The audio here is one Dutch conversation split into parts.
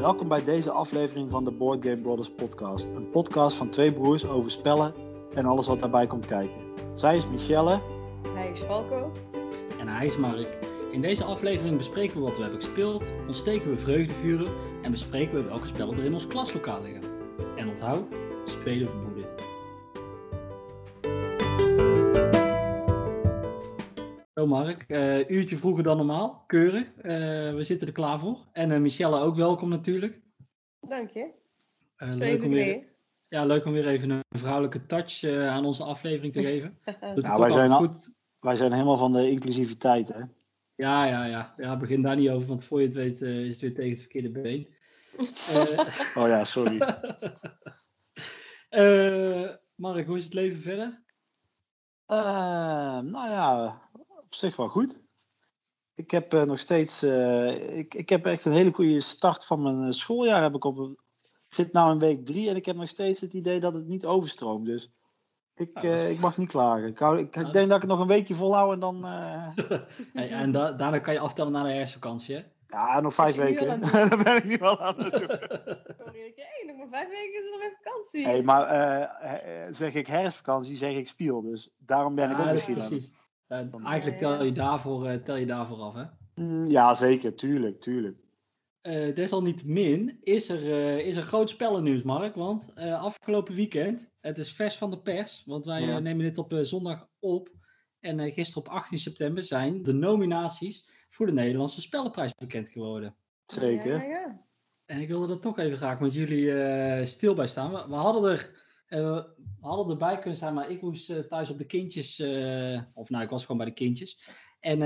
Welkom bij deze aflevering van de Board Game Brothers podcast. Een podcast van twee broers over spellen en alles wat daarbij komt kijken. Zij is Michelle. Hij is Falco. En hij is Mark. In deze aflevering bespreken we wat we hebben gespeeld, ontsteken we vreugdevuren en bespreken we welke spellen er in ons klaslokaal liggen. En onthoud, spelen verboden. Mark, uh, uurtje vroeger dan normaal, keurig. Uh, we zitten er klaar voor. En uh, Michelle ook welkom natuurlijk. Dank je. leuk om weer, ja, leuk om weer even een vrouwelijke touch aan onze aflevering te geven. nou, wij, zijn al, goed. wij zijn helemaal van de inclusiviteit, hè? Ja, ja, ja. ja begin daar niet over, want voor je het weet is het weer tegen het verkeerde been. oh ja, sorry. Mark, hoe is het leven verder? nou ja, op zich wel goed. Ik heb uh, nog steeds, uh, ik, ik heb echt een hele goede start van mijn eh, schooljaar. Heb ik, op, ik zit nu in week drie en ik heb nog steeds het idee dat het niet overstroomt. Dus ik, uh, ik mag niet klagen. Ik, hou, ik, ik denk dat ik het nog een weekje volhoud en dan... hey, en da daarna kan je aftellen naar de herfstvakantie, hè? Ja, nog vijf weken. Dan ben ik nu wel aan het doen. Sorry, hey, nog maar vijf weken is er nog weer vakantie. Hey, maar zeg ik herfstvakantie, zeg ik spiel. Dus daarom ben ik ook misschien precies. Uh, eigenlijk tel je, daarvoor, uh, tel je daarvoor af, hè? Mm, ja, zeker. Tuurlijk, tuurlijk. Uh, desalniettemin is er, is er groot spellennieuws, Mark. Want afgelopen weekend, het is vers van de pers. Want wij ja. nemen dit op zondag op. En gisteren op 18 september zijn de nominaties voor de Nederlandse Spellenprijs bekend geworden. Zeker. Ja, ja, en ik wilde er toch even graag met jullie stil bij staan. We, we hadden er uh, we hadden erbij kunnen zijn, maar ik moest uh, thuis op de kindjes. Uh, of nou, ik was gewoon bij de kindjes. En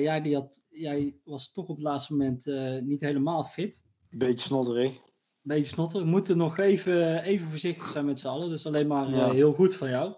ja, die had, jij was toch op het laatste moment niet helemaal fit. Beetje snotterig. Beetje snotterig. We moeten nog even, even voorzichtig zijn met z'n allen. Dus alleen maar ja. heel goed van jou.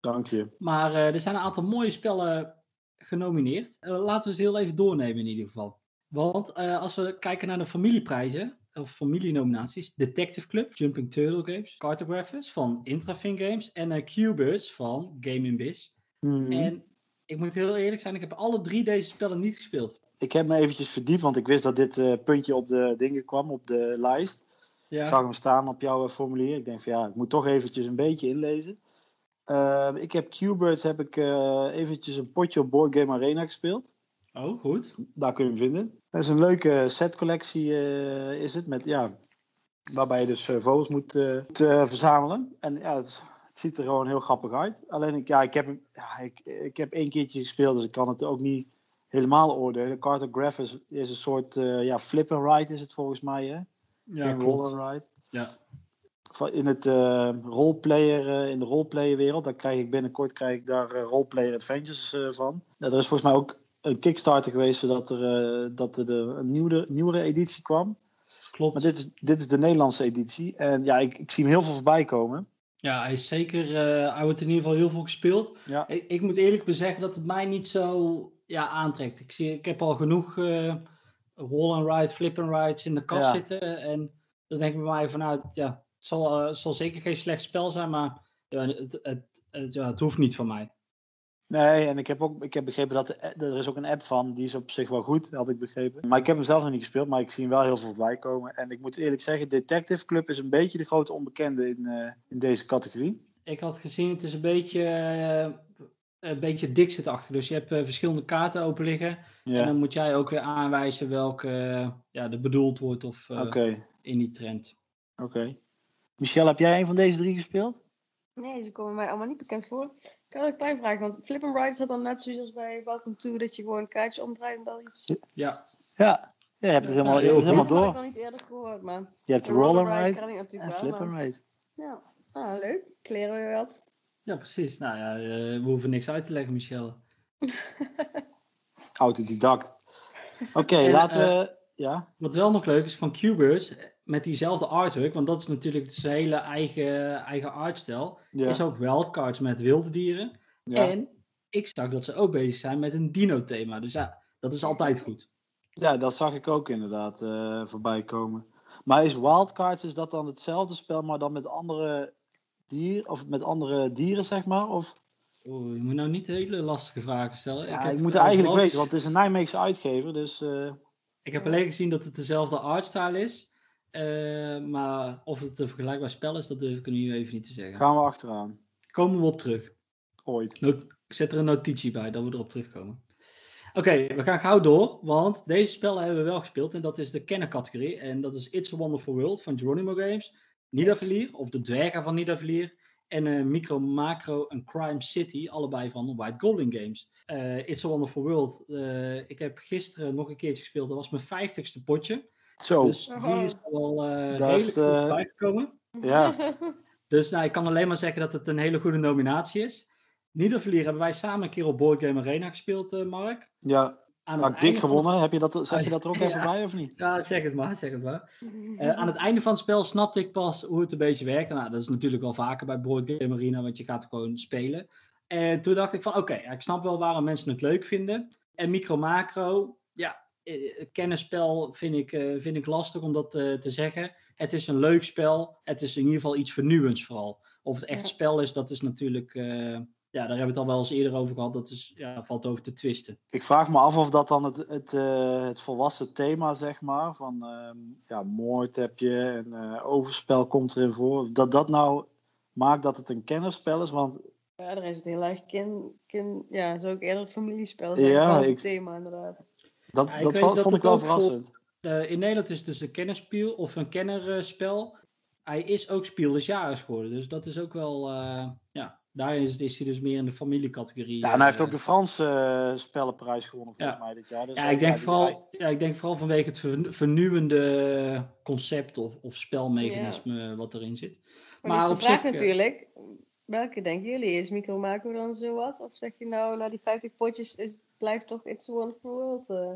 Dank je. Maar er zijn een aantal mooie spellen genomineerd. laten we ze heel even doornemen in ieder geval. Want als we kijken naar de familieprijzen, of familienominaties. Detective Club, Jumping Turtle Games, Cartographers van Intrafin Games en uh, Cubers van Game Biz. Mm. En ik moet heel eerlijk zijn, ik heb alle drie deze spellen niet gespeeld. Ik heb me eventjes verdiept, want ik wist dat dit uh, puntje op de dingen kwam, op de lijst. Ja. Ik zag hem staan op jouw uh, formulier. Ik denk van ja, ik moet toch eventjes een beetje inlezen. ik heb Cubers, heb ik eventjes een potje op Board Game Arena gespeeld. Oh, goed. Daar kun je hem vinden. Dat is een leuke setcollectie uh, is het. Met, ja, waarbij je dus uh, vogels moet uh, verzamelen. En ja, het, het, ziet er gewoon heel grappig uit. Alleen ik, ja, ik, heb, ja, ik, ik heb één keertje gespeeld, dus ik kan het ook niet helemaal oordelen. Cartograph is, is een soort ja, flip and ride is het volgens mij. Hè? Ja, in roll and ride. Ja. In, het, roleplayer, in de roleplayer wereld, daar krijg ik binnenkort krijg ik daar roleplayer adventures van. Ja, er is volgens mij ook een Kickstarter geweest zodat er, uh, dat er de, een nieuwe, nieuwere editie kwam. Klopt. Maar dit is, dit is de Nederlandse editie. En ja, ik, ik zie hem heel veel voorbij komen. Ja, hij is zeker, uh, hij wordt in ieder geval heel veel gespeeld. Ja. Ik, ik moet eerlijk bezeggen dat het mij niet zo ja, aantrekt. Ik, zie, ik heb al genoeg uh, wall and ride, flip and rides in de kast ja. zitten. En dan denk ik bij mij vanuit, ja, het zal, uh, zal zeker geen slecht spel zijn, maar ja, het, het, het, ja, het hoeft niet van mij. Nee, en ik heb ook ik heb begrepen dat er, er is ook een app van, die is op zich wel goed, had ik begrepen. Maar ik heb hem zelf nog niet gespeeld, maar ik zie hem wel heel veel voorbij komen. En ik moet eerlijk zeggen, Detective Club is een beetje de grote onbekende in, uh, in deze categorie. Ik had gezien, het is een beetje, uh, een beetje Dixit-achtig. Dus je hebt uh, verschillende kaarten open liggen. Ja. En dan moet jij ook weer aanwijzen welke ja, er bedoeld wordt of okay. in die trend. Oké. Okay. Michel, heb jij een van deze drie gespeeld? Nee, ze komen mij allemaal niet bekend voor. Ik had een klein vraag, want Flip and Ride staat dan net zoals bij Welcome To, dat je gewoon kaartjes omdraait en dan iets... Ja. Ja, ja je hebt het helemaal, ja, heel, helemaal door. Dat heb ik nog niet eerder gehoord, man. Je hebt Roll and Ride, ride en Flip and Ride. Ja, ah, leuk. Kleren we wat. Ja, precies. Nou ja, we hoeven niks uit te leggen, Michelle. Autodidact. Oké, okay, laten we... Uh, ja? Wat wel nog leuk is van Cubers, met diezelfde artwork, want dat is natuurlijk zijn hele eigen, eigen artstijl, ja. is ook wildcards met wilde dieren. Ja. En ik zag dat ze ook bezig zijn met een dino-thema. Dus ja, dat is altijd goed. Ja, dat zag ik ook inderdaad uh, voorbij komen. Maar is wildcards, is dat dan hetzelfde spel, maar dan met andere dieren, of met andere dieren, zeg maar? Of... Oeh, je moet nou niet hele lastige vragen stellen. Ja, ik, ik moet eigenlijk weten, want het is een Nijmeegse uitgever, dus... Uh... Ik heb alleen gezien dat het dezelfde artstyle is. Eh, maar of het een vergelijkbaar spel is, dat durf ik nu even niet te zeggen. Gaan we achteraan. Komen we op terug. Ooit. Ik zet er een notitie bij dat we erop terugkomen. Oké, we gaan gauw door, want deze spellen hebben we wel gespeeld en dat is de kennercategorie. En dat is It's a Wonderful World van Geronimo Games, Nidavellir, of de dwergen van Nidavellir, en eh, Micro Macro en Crime City, allebei van White Goblin Games. Eh, It's a Wonderful World, ik heb gisteren nog een keertje gespeeld, dat was mijn vijftigste potje. Zo. Dus die is eh Dat redelijk is, goed eh, bijgekomen. Ja. Dus nou, ik kan alleen maar zeggen dat het een hele goede nominatie is. Nidavellir hebben wij samen een keer op Board Game Arena gespeeld, eh, Mark. Ja, Aan dik einde van het- gewonnen. Heb je dat, zeg je dat er ook Ja. even bij of niet? Ja, zeg het maar, zeg het maar. Aan het einde van het spel snapte ik pas hoe het een beetje werkt. Nou, dat is natuurlijk wel vaker bij Board Game Arena, want je gaat gewoon spelen. En toen dacht ik van, oké, ik snap wel waarom mensen het leuk vinden. En Micro Macro, ja, kennisspel vind ik, eh, vind ik lastig om dat eh, te zeggen. Het is een leuk spel. Het is in ieder geval iets vernieuwends vooral. Of het echt Ja. spel is, dat is natuurlijk... eh, ja, daar hebben we het al wel eens eerder over gehad. Dat is, ja, valt over te twisten. Ik vraag me af of dat dan het, het, eh, het volwassen thema, zeg maar, van ehm, ja, moord heb je en eh, overspel komt erin voor. Dat dat nou maakt dat het een kennerspel is, want Ja, daar is het heel erg kin, kin, ja, zou ik eerder het familiespel Ja, zeggen. Ja, ik- thema inderdaad. Dat, Ja, dat vond, dat ik wel voor- verrassend. Eh, in Nederland is het dus een kennerspiel of een kennerspel. Hij is ook Spiel des Jahres geworden. Dus dat is ook wel. eh, ja, daarin is, is hij dus meer in de familiecategorie. Ja, en hij heeft eh, ook de Franse spellenprijs gewonnen volgens Ja. mij dit jaar. Dus Ja, ik denk, vooral, ja, ik denk vooral vanwege het vernieuwende concept of, of spelmechanisme wat erin zit. Maar, Maar dus de op vraag zich, natuurlijk, welke denken jullie? Is Micro Macro dan zo wat? Of zeg je nou, na die 50 potjes, is, blijft toch It's a Wonderful World? eh?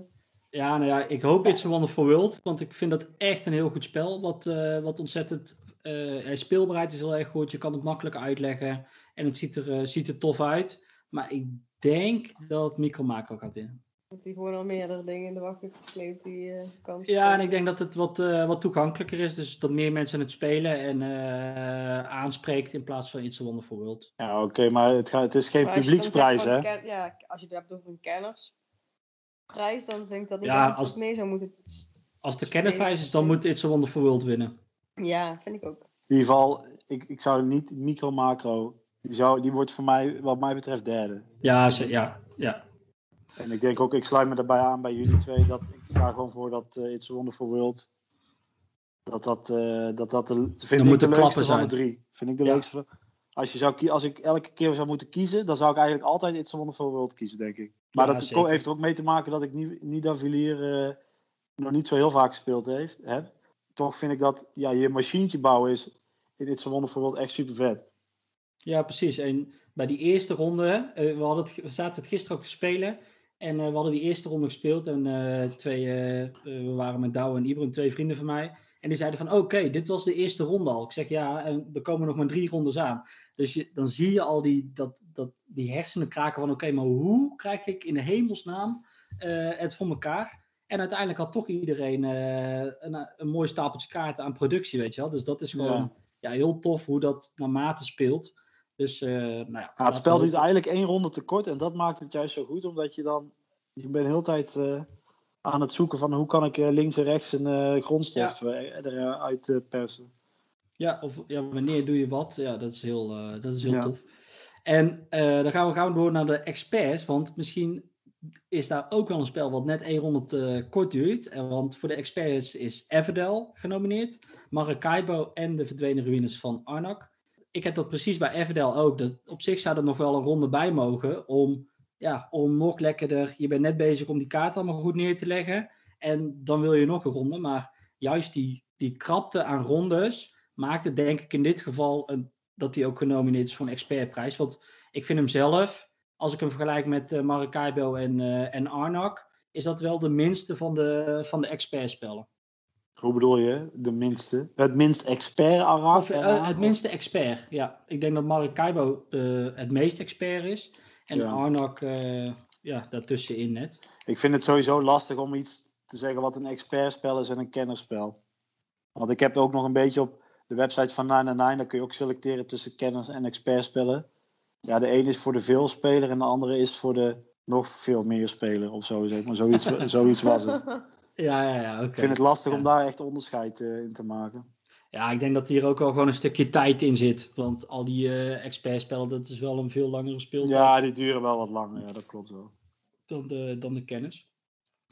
Ja, nou ja, ik hoop It's a Wonderful World. Want ik vind dat echt een heel goed spel. Wat, eh, wat ontzettend. hij speelbaarheid is heel erg goed. Je kan het makkelijk uitleggen. En het ziet er, ziet er tof uit. Maar ik denk dat Micro Macro gaat winnen. Dat hij gewoon al meerdere dingen in de wacht heeft gesleept die eh kan Ja, en ik denk dat het wat, eh, wat toegankelijker is. Dus dat meer mensen het spelen en eh, aanspreekt in plaats van It's a Wonderful World. Ja, oké, maar het, gaat, het is geen publieksprijs, hè? ken- ja, als je het hebt over een kennersprijs, dan denk ik dat niet Ja, ja, als- mee zou moeten. Als de kennerprijs is, dan moet It's a Wonderful World winnen. Ja, vind ik ook. In ieder geval, ik, ik zou niet micro-macro. Die, zou, die wordt voor mij, wat mij betreft, derde. Ja, ze, ja, ja. En ik denk ook, ik sluit me daarbij aan bij jullie twee. Dat ik ga gewoon voor dat eh It's a Wonderful World. Dat dat, eh, dat, dat de, vind ik de leukste van de drie. Vind ik de Ja. leukste van... Als, je zou, als ik elke keer zou moeten kiezen, dan zou ik eigenlijk altijd It's a Wonderful World kiezen, denk ik. Maar Ja, dat zeker. heeft er ook mee te maken dat ik niet, niet Villiers eh nog niet zo heel vaak gespeeld heeft, heb. Toch vind ik dat ja, je machientje bouwen is in It's a Wonderful World echt super vet. Ja, precies. En bij die eerste ronde, we, hadden het, we zaten het gisteren ook te spelen. En eh, we hadden die eerste ronde gespeeld. En eh, twee, eh, we waren met Douwe en Ibrahim, twee vrienden van mij. En die zeiden van, oké, dit was de eerste ronde al. Ik zeg, ja, en er komen nog maar drie rondes aan. Dus je, dan zie je al die, dat, dat, die hersenen kraken van, oké, maar hoe krijg ik in de hemelsnaam het voor elkaar? En uiteindelijk had toch iedereen een, een mooi stapeltje kaarten aan productie, weet je wel. Dus dat is gewoon Ja. ja, heel tof hoe dat naarmate speelt. Dus, eh, nou ja, Ja, het spel duurt eigenlijk één ronde te kort en dat maakt het juist zo goed, omdat je dan, je bent de hele tijd eh, aan het zoeken van hoe kan ik eh, links en rechts een grondstof eruit persen. Ja, of ja, wanneer doe je wat? Ja, dat is heel, dat is heel tof. En dan gaan we gauw door naar de experts, want misschien is daar ook wel een spel wat net één ronde te kort duurt. En Want voor de experts is Everdell genomineerd, Maracaibo en de verdwenen ruïnes van Arnak. Ik heb dat precies bij Everdell ook. Dat, op zich zou er nog wel een ronde bij mogen om, ja, om nog lekkerder. Je bent net bezig om die kaart allemaal goed neer te leggen. En dan wil je nog een ronde. Maar juist die, die krapte aan rondes maakt het denk ik in dit geval een, dat hij ook genomineerd is voor een expertprijs. Want ik vind hem zelf, als ik hem vergelijk met eh Maracaibo en, eh, en Arnak, is dat wel de minste van de, van de expertspellen. Hoe bedoel je? De minste? Het minst expert Araf? Of eh, het minste expert, ja. Ik denk dat Maracaibo eh, het meest expert is. En Ja. Arnak, eh, ja, daartussenin net. Ik vind het sowieso lastig om iets te zeggen wat een expertspel is en een kennerspel. Want ik heb ook nog een beetje op de website van 999, daar kun je ook selecteren tussen kenners- en expertspellen. Ja, de een is voor de veelspeler en de andere is voor de nog veel meer speler of zo, zeg maar. Zoiets, zoiets was het. Ja, ja, ja, oké. Ik vind het lastig Ja. om daar echt onderscheid eh, in te maken. Ja, ik denk dat hier ook wel gewoon een stukje tijd in zit. Want al die eh expertspellen, dat is wel een veel langere speeltijd Ja, die duren wel wat langer. Ja, dat klopt wel. dan, de, dan de kennis.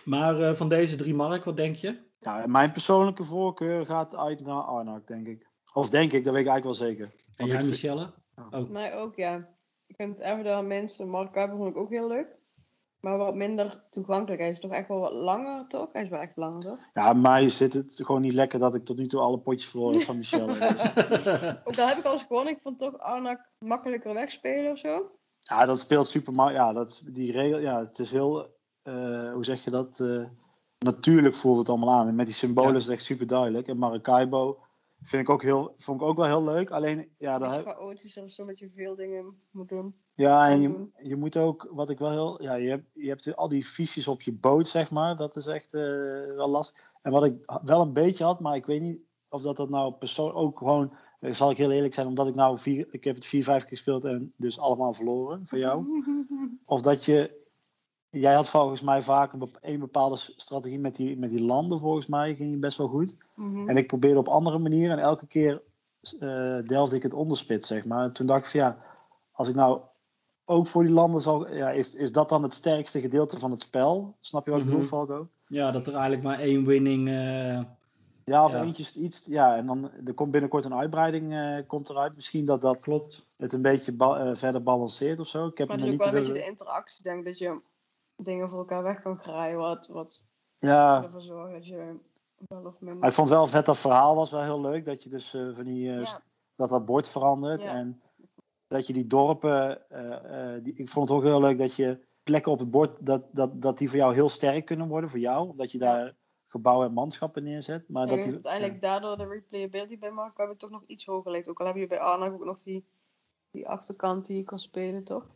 Maar eh, van deze drie mark, wat denk je? Ja, mijn persoonlijke voorkeur gaat uit naar Arnak, denk ik. Of denk ik, dat weet ik eigenlijk wel zeker. En jij, ik Michelle? Oh, Nee, ook ja. Ik vind Everdell mensen, Mark Kuiper vond ik ook heel leuk. Maar wat minder toegankelijk. Hij is toch echt wel wat langer, toch? Hij is wel echt langer, toch? Ja, mij zit het gewoon niet lekker dat ik tot nu toe alle potjes verloren heb van Michel. Ook al heb ik al eens gewonnen. Ik vond toch Arnak makkelijker wegspelen of zo. ja, dat speelt super Ja, dat, die regel, ja, het is heel, eh, hoe zeg je dat? eh, natuurlijk voelt het allemaal aan. En met die symbolen Ja. is het echt super duidelijk. En Maracaibo vind ik ook heel, vond ik ook wel heel leuk. Alleen, ja, heb, chaotischer of zo, dat je veel dingen moet doen. Ja, en je moet ook, wat ik wel heel, ja, je hebt, je hebt al die fiches op je boot, zeg maar. Dat is echt eh, wel lastig. En wat ik wel een beetje had, maar ik weet niet of dat dat nou persoon ook gewoon, eh, zal ik heel eerlijk zijn, omdat ik nou vier, ik heb het vier, vijf keer gespeeld en dus allemaal verloren van jou. Of dat je, jij had volgens mij vaak een, bep- een bepaalde strategie met die, met die landen, volgens mij ging die best wel goed. Mhm. En ik probeerde op andere manieren en elke keer eh delfde ik het onderspit, zeg maar. En toen dacht ik van ja, als ik nou ook voor die landen zal, ja, is, is dat dan het sterkste gedeelte van het spel? Snap je wat ik Mhm. bedoel, Falco? ja, dat er eigenlijk maar één winning... eh, Ja, of Ja. eentje iets, ja, en dan er komt binnenkort een uitbreiding eh, komt eruit. Misschien dat dat klopt. het een beetje ba- verder balanceert of zo. Ik heb Maar hem het nog is niet ook wel een beetje de interactie, denk ik, dat je dingen voor elkaar weg kan graaien, wat, wat Ja, ervoor zorgt dat je wel of minder... maar ik vond wel vet dat verhaal was wel heel leuk. Dat je dus eh, van die, eh, Ja. dat dat bord verandert. Ja. En dat je die dorpen, eh, die, ik vond het ook heel leuk dat je plekken op het bord, dat, dat, dat die voor jou heel sterk kunnen worden, voor jou. Omdat je daar gebouwen en manschappen neerzet. Maar dat die, dat uiteindelijk daardoor de replayability bij Mark hebben toch nog iets hoger ligt. Ook al heb je bij Arnak ook nog die, die achterkant die je kan spelen, toch?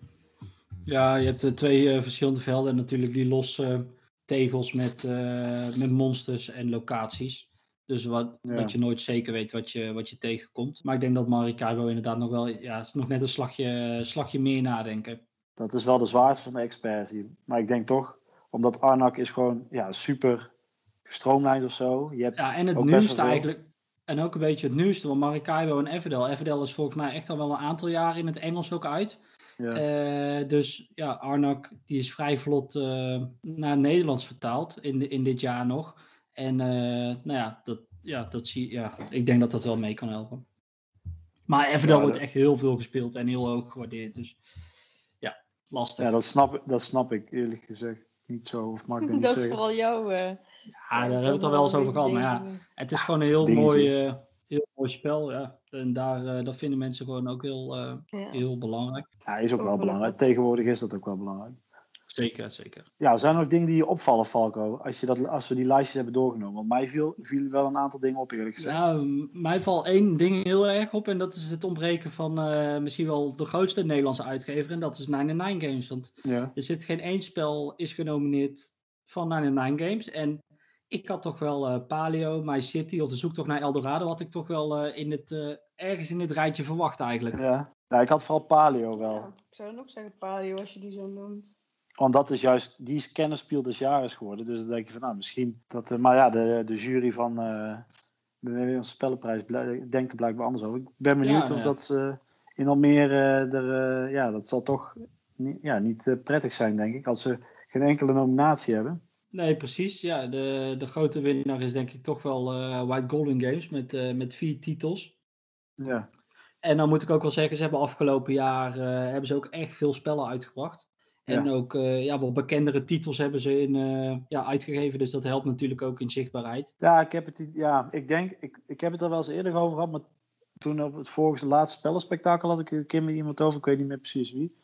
Ja, je hebt de twee eh, verschillende velden. En natuurlijk die losse tegels met, eh, met monsters en locaties. Dus wat, Ja. dat je nooit zeker weet wat je, wat je tegenkomt. Maar ik denk dat Maracaibo inderdaad nog wel... Ja, nog net een slagje, slagje meer nadenken. dat is wel de zwaarste van de experts hier. Maar ik denk toch, omdat Arnak is gewoon ja, super gestroomlijnd of zo. Je hebt, Ja, en het nieuwste eigenlijk... En ook een beetje het nieuwste, want Maracaibo en Everdell. Everdell is volgens mij echt al wel een aantal jaren in het Engels ook uit. Ja. Eh, dus ja, Arnak die is vrij vlot eh, naar het Nederlands vertaald in, de- in dit jaar nog. En eh, nou ja, dat, ja, dat zie, ja, ik denk dat dat wel mee kan helpen. Maar Everdell Ja, wordt echt heel veel gespeeld en heel hoog gewaardeerd. Dus ja, lastig. ja, dat snap, dat snap ik eerlijk gezegd niet zo. Of mag ik dat niet dat is vooral jouw... eh, ja, daar hebben we het al wel eens over gehad. Maar ja, het is gewoon een heel mooi, mooi spel. Ja. En daar, eh, dat vinden mensen gewoon ook heel, eh, Ja. heel belangrijk. Ja, is ook wel belangrijk. Tegenwoordig is dat ook wel belangrijk. Zeker, zeker. Ja, zijn er nog dingen die je opvallen, Falco? Als, je dat, als we die lijstjes hebben doorgenomen. Want mij viel, vielen wel een aantal dingen op, eerlijk gezegd. Nou, m- mij valt één ding heel erg op. En dat is het ontbreken van eh, misschien wel de grootste Nederlandse uitgever. En dat is 99 Games. Want Ja. er zit geen één spel is genomineerd van 99 Games. En ik had toch wel eh, Paleo, My City of de zoektocht naar Eldorado... had ik toch wel eh, in het, eh, ergens in dit rijtje verwacht eigenlijk. Ja. ja, ik had vooral Paleo wel. Ja, ik zou dan ook zeggen Palio als je die zo noemt. Want dat is juist, die is kennerspiel des jaren geworden. Dus dan denk je van, nou, misschien dat... eh, maar ja, de, de jury van eh, de Nederlandse Spellenprijs denkt er blijkbaar anders over. Ik ben benieuwd Ja, of ja. dat ze in Almere er... eh, ja, dat zal toch niet, ja, niet prettig zijn, denk ik. Als ze geen enkele nominatie hebben. Nee, precies. Ja, de, de grote winnaar is denk ik toch wel eh, White Golden Games met, eh, met vier titels. Ja, En dan moet ik ook wel zeggen, ze hebben afgelopen jaar eh, hebben ze ook echt veel spellen uitgebracht. En Ja. ook ja, wat bekendere titels hebben ze in, ja, uitgegeven. Dus dat helpt natuurlijk ook in zichtbaarheid. ja ik heb het... Ja, ik denk... Ik, ik heb het er wel eens eerder over gehad, maar toen op het vorige laatste spellenspectakel had ik een keer met iemand over. Ik weet niet meer precies wie.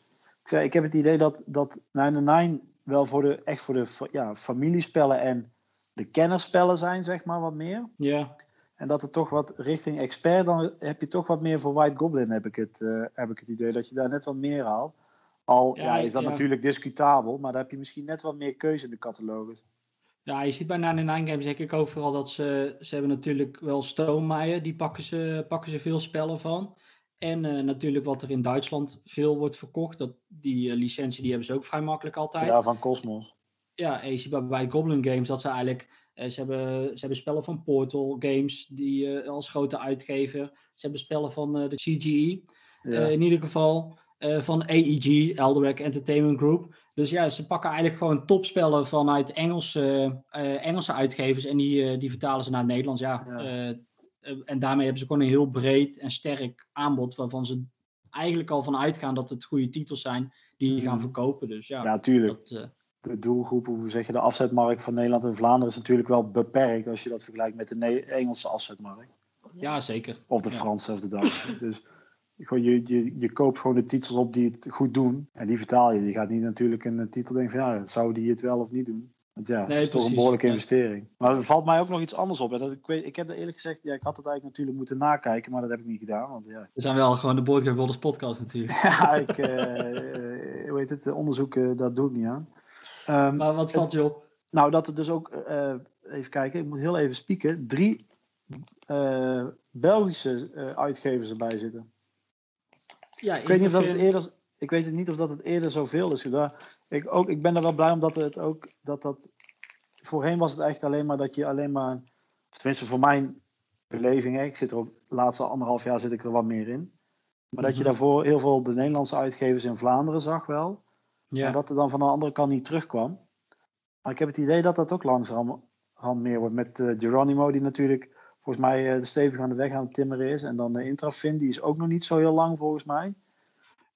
Ik zei, ik heb het idee dat, dat 99 wel voor de, echt voor de ja, familiespellen en de kennerspellen zijn, zeg maar, wat meer. Ja, En dat er toch wat richting expert, dan heb je toch wat meer voor White Goblin, heb ik het, eh, heb ik het idee. Dat je daar net wat meer haalt. Al Ja, ja, is dat ja. natuurlijk discutabel, maar dan heb je misschien net wat meer keuze in de catalogus. ja, je ziet bij 99 Games denk ik ook vooral dat ze... Ze hebben natuurlijk wel Stonemaier, die pakken ze, pakken ze veel spellen van. En eh, natuurlijk wat er in Duitsland veel wordt verkocht. Dat, die eh, licentie die hebben ze ook vrij makkelijk altijd. Ja, van Cosmos. ja, je ziet bij, bij Goblin Games dat ze eigenlijk Eh, ze, hebben, ze hebben spellen van Portal Games die, als grote uitgever. Ze hebben spellen van de CGE. Ja. In ieder geval van AEG, Elderac Entertainment Group. Dus ja, ze pakken eigenlijk gewoon topspellen vanuit Engelse, Engelse uitgevers en die, die vertalen ze naar het Nederlands. Ja, Ja. Eh, en daarmee hebben ze gewoon een heel breed en sterk aanbod waarvan ze eigenlijk al van uitgaan dat het goede titels zijn die je gaan Mhm. verkopen. Dus ja, ja, tuurlijk. dat, eh, De doelgroep, hoe zeg je, de afzetmarkt van Nederland en Vlaanderen is natuurlijk wel beperkt als je dat vergelijkt met de Ne- Engelse afzetmarkt. ja, zeker. Of de Ja. Franse of de Duitse. dus gewoon, je, je, je koopt gewoon de titels op die het goed doen. En die vertaal je. Je gaat niet natuurlijk een eh, titel denken van ja, zou die het wel of niet doen. Want ja, Nee, dat is toch een behoorlijke investering. Maar er valt mij ook nog iets anders op. Dat, ik, weet, ik heb er eerlijk gezegd, ja, ik had het eigenlijk natuurlijk moeten nakijken, maar dat heb ik niet gedaan. Want ja, We zijn wel gewoon de Board Game Builders podcast natuurlijk. ja ik, eh, eh, hoe heet het, onderzoeken, dat doe ik niet aan. Ehm, Maar wat valt je op? nou, dat er dus ook, eh, even kijken, ik moet heel even spieken, drie eh, Belgische eh, uitgevers erbij zitten. Ja, Ik weet niet of dat het eerder, ik weet het niet of dat het eerder zoveel is gedaan. Ik, ook, ik ben er wel blij omdat het ook, dat dat, voorheen was het echt alleen maar dat je alleen maar, tenminste voor mijn beleving, hè, ik zit er ook, de laatste anderhalf jaar zit ik er wat meer in. Maar dat je Mhm. daarvoor heel veel de Nederlandse uitgevers in Vlaanderen zag wel. Ja. En dat er dan van de andere kant niet terugkwam. Maar ik heb het idee dat dat ook langzaam meer wordt. Met eh, Geronimo, die natuurlijk volgens mij eh, stevig aan de weg aan het timmeren is. En dan de Intrafin, die is ook nog niet zo heel lang volgens mij.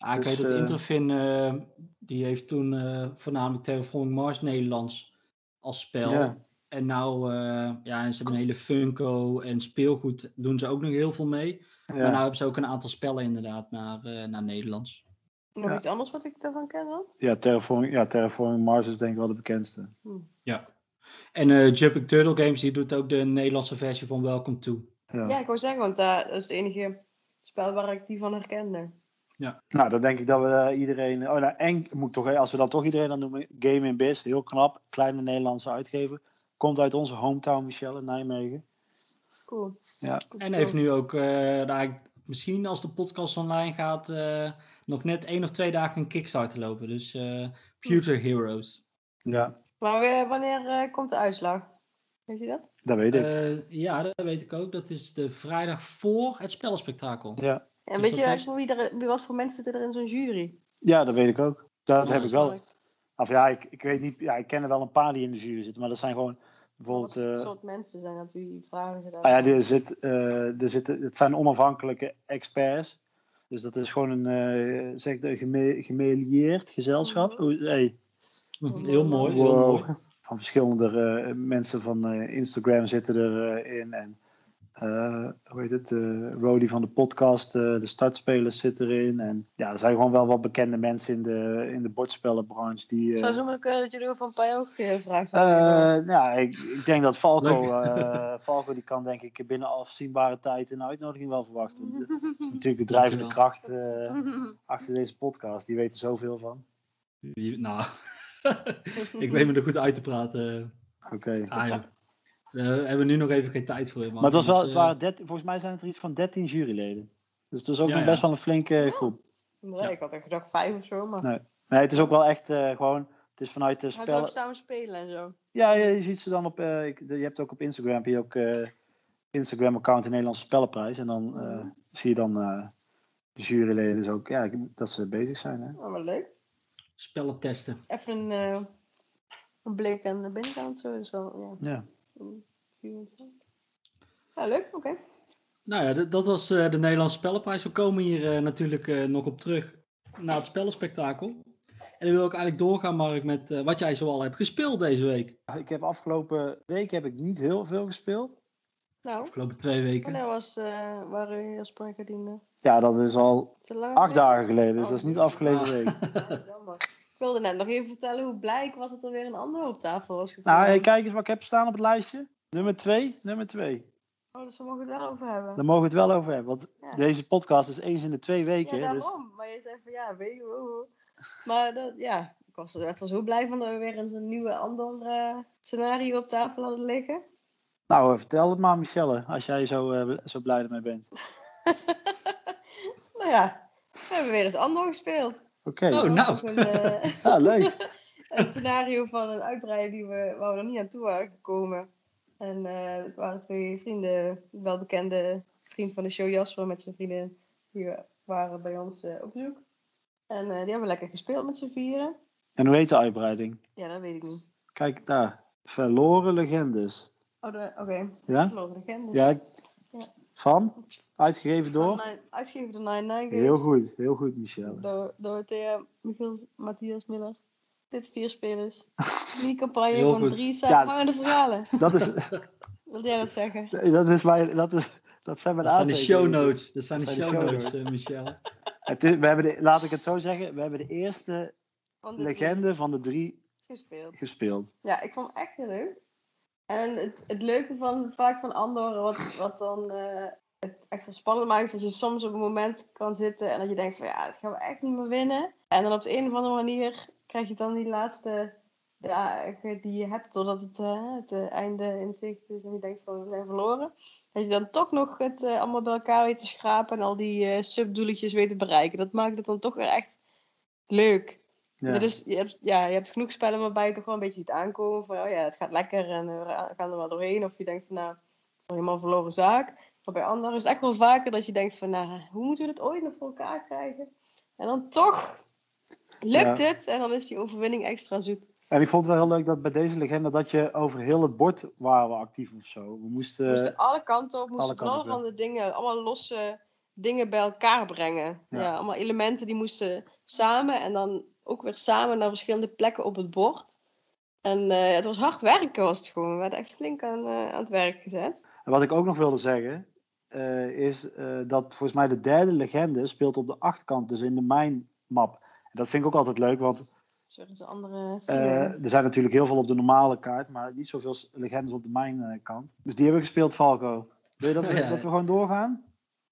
Ah, ik Dus, weet dat eh, Interfin, eh, die heeft toen eh, voornamelijk Terraforming Mars Nederlands als spel. En nou, eh, ja, en ze hebben een hele Funko en speelgoed doen ze ook nog heel veel mee. Ja. Maar nou hebben ze ook een aantal spellen inderdaad naar, eh, naar Nederlands. Nog Ja. iets anders wat ik daarvan ken dan? Ja, Terraforming, ja, Terraforming Mars is denk ik wel de bekendste. Ja. En eh, Jumping Turtle Games, die doet ook de Nederlandse versie van Welcome To. Ja. Ja, ik wou zeggen, want daar dat is het enige spel waar ik die van herkende. Nou, dan denk ik dat we eh, iedereen... Oh, nou, en moet toch, als we dan toch iedereen dan noemen. Game in Biz, heel knap. Kleine Nederlandse uitgever. Komt uit onze hometown, Michelle, in Nijmegen. Cool. Ja. En heeft nu ook, eh, daar, misschien als de podcast online gaat, eh, nog net één of twee dagen een Kickstarter lopen. Dus eh, Future Heroes. Ja, Maar weer, wanneer komt de uitslag? Weet je dat? dat weet ik. Eh, ja, dat weet ik ook. Dat is de vrijdag voor het spellenspectakel. ja. En Dus weet je voor wie er, wie- wat voor mensen zitten er in zo'n jury? ja, dat weet ik ook. Dat Ja, heb ik wel. leuk. Of ja, ik, ik weet niet. Ja, ik ken er wel een paar die in de jury zitten. Maar dat zijn gewoon bijvoorbeeld. Wat eh, soort mensen zijn dat die vragen ze daar? Ah ja, er zit, eh, er zitten, het zijn onafhankelijke experts. Dus dat is gewoon een, eh zeg geme- gemelieerd gezelschap. Mhm. Oeh, hey, Hm, Heel mooi, heel wow. mooi. Van verschillende eh, mensen van eh, Instagram zitten erin. en eh, hoe heet het? eh Rody van de podcast, eh, de startspelers zitten erin. En ja, er zijn gewoon wel wat bekende mensen in de, in de bordspellenbranche. Die, eh, Zou zo maar kunnen dat jullie ook van Pai ook gevraagd eh, hebben? nou, ik, ik denk dat Falco, eh, Falco die kan denk ik binnen afzienbare tijd een uitnodiging wel verwachten. Want Dat is natuurlijk de drijvende kracht eh, achter deze podcast. Die weten zoveel van. Wie- Nou, ik weet me er goed uit te praten. Oké. Ah, ja. Daar hebben we nu nog even geen tijd voor. Maar het was wel, het eh, waren 13 volgens mij zijn het er iets van 13 juryleden. Dus het is ook Ja, nog ja. best wel een flinke groep. Nee, ik had echt gedacht vijf of zo, maar... Nee. Nee, het is ook wel echt eh, gewoon, het is vanuit de Gaan ze ook spellen. samen spelen en zo? Ja, je, je ziet ze dan op, eh, ik- je hebt ook op Instagram, heb je ook eh, Instagram-account de Nederlandse Spellenprijs. En dan eh, zie je dan eh, de juryleden dus ook, ja, dat ze bezig zijn. Hè? Oh, wat leuk. Spellen testen. Even een, eh, een blik aan de binnenkant, zo is wel, ja. Ja. Ja, leuk, oké. Nou ja, dat, dat was eh, de Nederlandse Spellenprijs. We komen hier eh, natuurlijk eh, nog op terug naar het spellenspectakel. En dan wil ik eigenlijk doorgaan, Mark, met wat jij zoal hebt gespeeld deze week. Ik heb afgelopen week heb ik niet heel veel gespeeld. Nou, Afgelopen twee weken. wanneer was, eh waar u als spreker diende? Ja, dat is al acht dagen geleden, dus Oh, dat is niet afgelopen Ah. week. Ja, jammer. Ik wilde net nog even vertellen hoe blij ik was dat er weer een ander op tafel was gekomen. Nou, hey, kijk eens wat ik heb staan op het lijstje. Nummer twee, nummer twee. Oh, dus we mogen het wel over hebben. Daar mogen we het wel over hebben, want Ja. deze podcast is eens in de twee weken. Ja, dus... daarom. Maar je zei van ja, weet je wel. Maar dat, ja, ik was er echt wel zo blij van dat we weer eens een nieuwe ander eh, scenario op tafel hadden liggen. Nou, eh, vertel het maar, Michelle, als jij zo, eh, zo blij ermee bent. Nou ja, we hebben weer eens Andor gespeeld. Oké, Oh, nou. Een, eh, ja, leuk. een scenario van een uitbreiding die we, waar we nog niet aan toe waren gekomen. En eh, het waren twee vrienden, wel bekende vriend van de show Jasper met zijn vrienden. Die waren bij ons eh, op bezoek. En eh, die hebben lekker gespeeld met z'n vieren. En hoe heet de uitbreiding? Ja, dat weet ik niet. Kijk daar. Verloren legendes. Oh, oké. Ja? Verloren legendes. Ja. Ja. Van? Uitgegeven door? Nine- Uitgegeven door Nine Nine Heel goed, heel goed, Michelle. Door Dorothea, Michiel, Matthias Miller. Dit vier spelers. Die campagne Heel van goed. drie Ja. samenhangende verhalen. Dat, is, Wil jij dat zeggen? dat, is mijn, dat, is, dat zijn mijn Dat zijn de show notes. Dat zijn de Dat zijn show de show notes, eh, Michelle. Het is, we hebben de, laat ik het zo zeggen, we hebben de eerste Van de legende van de drie gespeeld. gespeeld. Ja, ik vond het echt heel leuk. En het, het leuke van vaak van Andor, wat, wat dan eh, het extra spannend maakt, is dat je soms op een moment kan zitten en dat je denkt van ja, dat gaan we echt niet meer winnen. En dan op de een of andere manier krijg je dan die laatste dagen die je hebt, totdat het, eh, het eh, einde in zicht is en je denkt van we zijn verloren. Dat je dan toch nog het allemaal bij elkaar weet te schrapen en al die subdoeletjes weet te bereiken. Dat maakt het dan toch weer echt leuk. Ja. Dat is, je, hebt, ja, je hebt genoeg spellen waarbij je toch wel een beetje ziet aankomen van, oh ja, het gaat lekker en we gaan er wel doorheen. Of je denkt van, nou, helemaal een verloren zaak. Maar bij anderen is het echt wel vaker dat je denkt van, nou, hoe moeten we dit ooit nog voor elkaar krijgen? En dan toch lukt Ja. het en dan is die overwinning extra zoet. En ik vond het wel heel leuk dat bij deze legende dat je over heel het bord waren we actief of zo. We moesten, We moesten alle kanten op, we alle moesten kanten van allerhande dingen, allemaal losse dingen bij elkaar brengen. Ja. Ja. allemaal elementen die moesten samen en dan ook weer samen naar verschillende plekken op het bord. En eh, het was hard werken was het gewoon. We werden echt flink aan, eh, aan het werk gezet. En wat ik ook nog wilde zeggen, eh, is eh, dat volgens mij de derde legende speelt op de achterkant, dus in de mijnmap. En dat vind ik ook altijd leuk, want andere eh, er zijn natuurlijk heel veel op de normale kaart, maar niet zoveel legendes op de mijnkant. Dus die hebben we gespeeld, Falco. Wil je dat we, Ja. dat we gewoon doorgaan?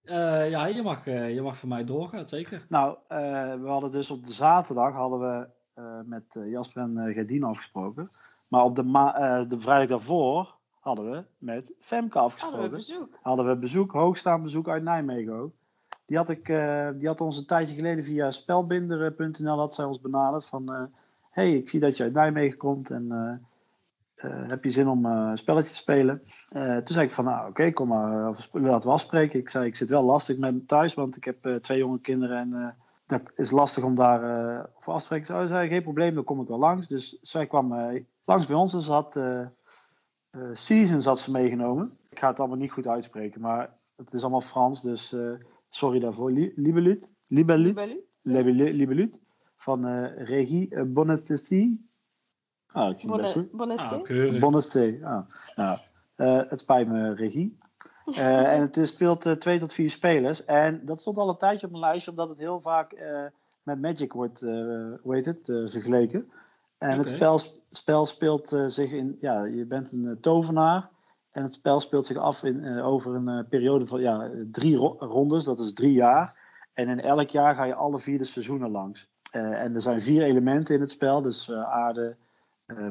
Eh, ja, je mag, eh, je mag voor mij doorgaan, zeker. Nou, eh, we hadden dus op de zaterdag hadden we eh, met Jasper en uh, Gerdien afgesproken. Maar op de, ma- eh, de vrijdag daarvoor hadden we met Femke afgesproken. Hadden we bezoek. hadden we bezoek, hoogstaand bezoek uit Nijmegen ook. Die had, ik, eh, die had ons een tijdje geleden via spelbinder.nl had zij ons benaderd van... eh, hey, ik zie dat je uit Nijmegen komt en heb je zin om eh, een spelletje te spelen? Eh, toen zei ik van, nou oké, kom maar, uh, laten we afspreken. Ik zei, ik zit wel lastig met me thuis, want ik heb eh, twee jonge kinderen en eh, dat is lastig om daar eh over af te spreken. Zo zei geen probleem, dan kom ik wel langs. Dus zij kwam eh, langs bij ons en ze had... eh, eh, Seasons had ze meegenomen. Ik ga het allemaal niet goed uitspreken, maar het is allemaal Frans, dus eh, sorry daarvoor. Li- Libelut, Libelut? Libelut, Libelut van eh Regie uh, Bonestessi. Ah, ik ging best goed. Bonnet. Ah. Ah, nou, eh, het spijt me, Regie. Eh, en het is- speelt eh, twee tot vier spelers. En dat stond al een tijdje op mijn lijstje, omdat het heel vaak eh, met Magic wordt, eh, hoe heet het, vergeleken. En het spel, spel speelt zich in, ja, je bent een tovenaar. En het spel speelt zich af in, over een eh, periode van ja, drie ro- rondes, dat is drie jaar. En in elk jaar ga je alle vier de seizoenen langs. Eh, en er zijn vier elementen in het spel, dus eh, aarde,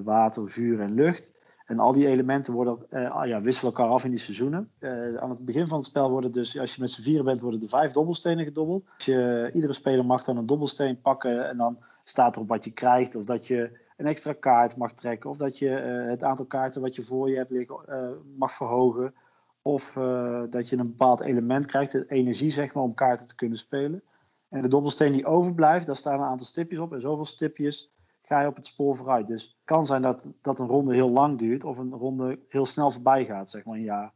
water, vuur en lucht. En al die elementen worden, eh, ah, ja, wisselen elkaar af in die seizoenen. Eh, aan het begin van het spel worden dus, als je met z'n vieren bent, worden er vijf dobbelstenen gedobbeld. Je, iedere speler mag dan een dobbelsteen pakken en dan staat erop wat je krijgt. Of dat je een extra kaart mag trekken. Of dat je eh, het aantal kaarten wat je voor je hebt liggen eh, mag verhogen. Of eh, dat je een bepaald element krijgt, de energie zeg maar, om kaarten te kunnen spelen. En de dobbelsteen die overblijft, daar staan een aantal stipjes op. En zoveel stipjes ga je op het spoor vooruit. Dus het kan zijn dat, dat een ronde heel lang duurt of een ronde heel snel voorbij gaat, zeg maar een jaar.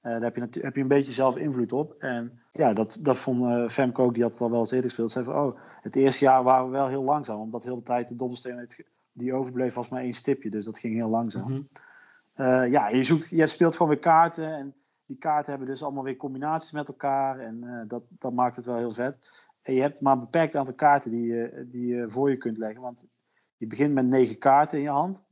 Eh, daar heb je, heb je een beetje zelf invloed op. En ja, dat, dat vond Femke ook, die had het al wel eens eerder gespeeld. Zei van, oh, het eerste jaar waren we wel heel langzaam. Omdat heel de tijd de dobbelsteen die overbleef was maar één stipje. Dus dat ging heel langzaam. Mhm. Eh, ja, je, zoekt, je speelt gewoon weer kaarten. En die kaarten hebben dus allemaal weer combinaties met elkaar. En dat, dat maakt het wel heel vet. En je hebt maar een beperkt aantal kaarten die je, die je voor je kunt leggen. Want je begint met negen kaarten in je hand.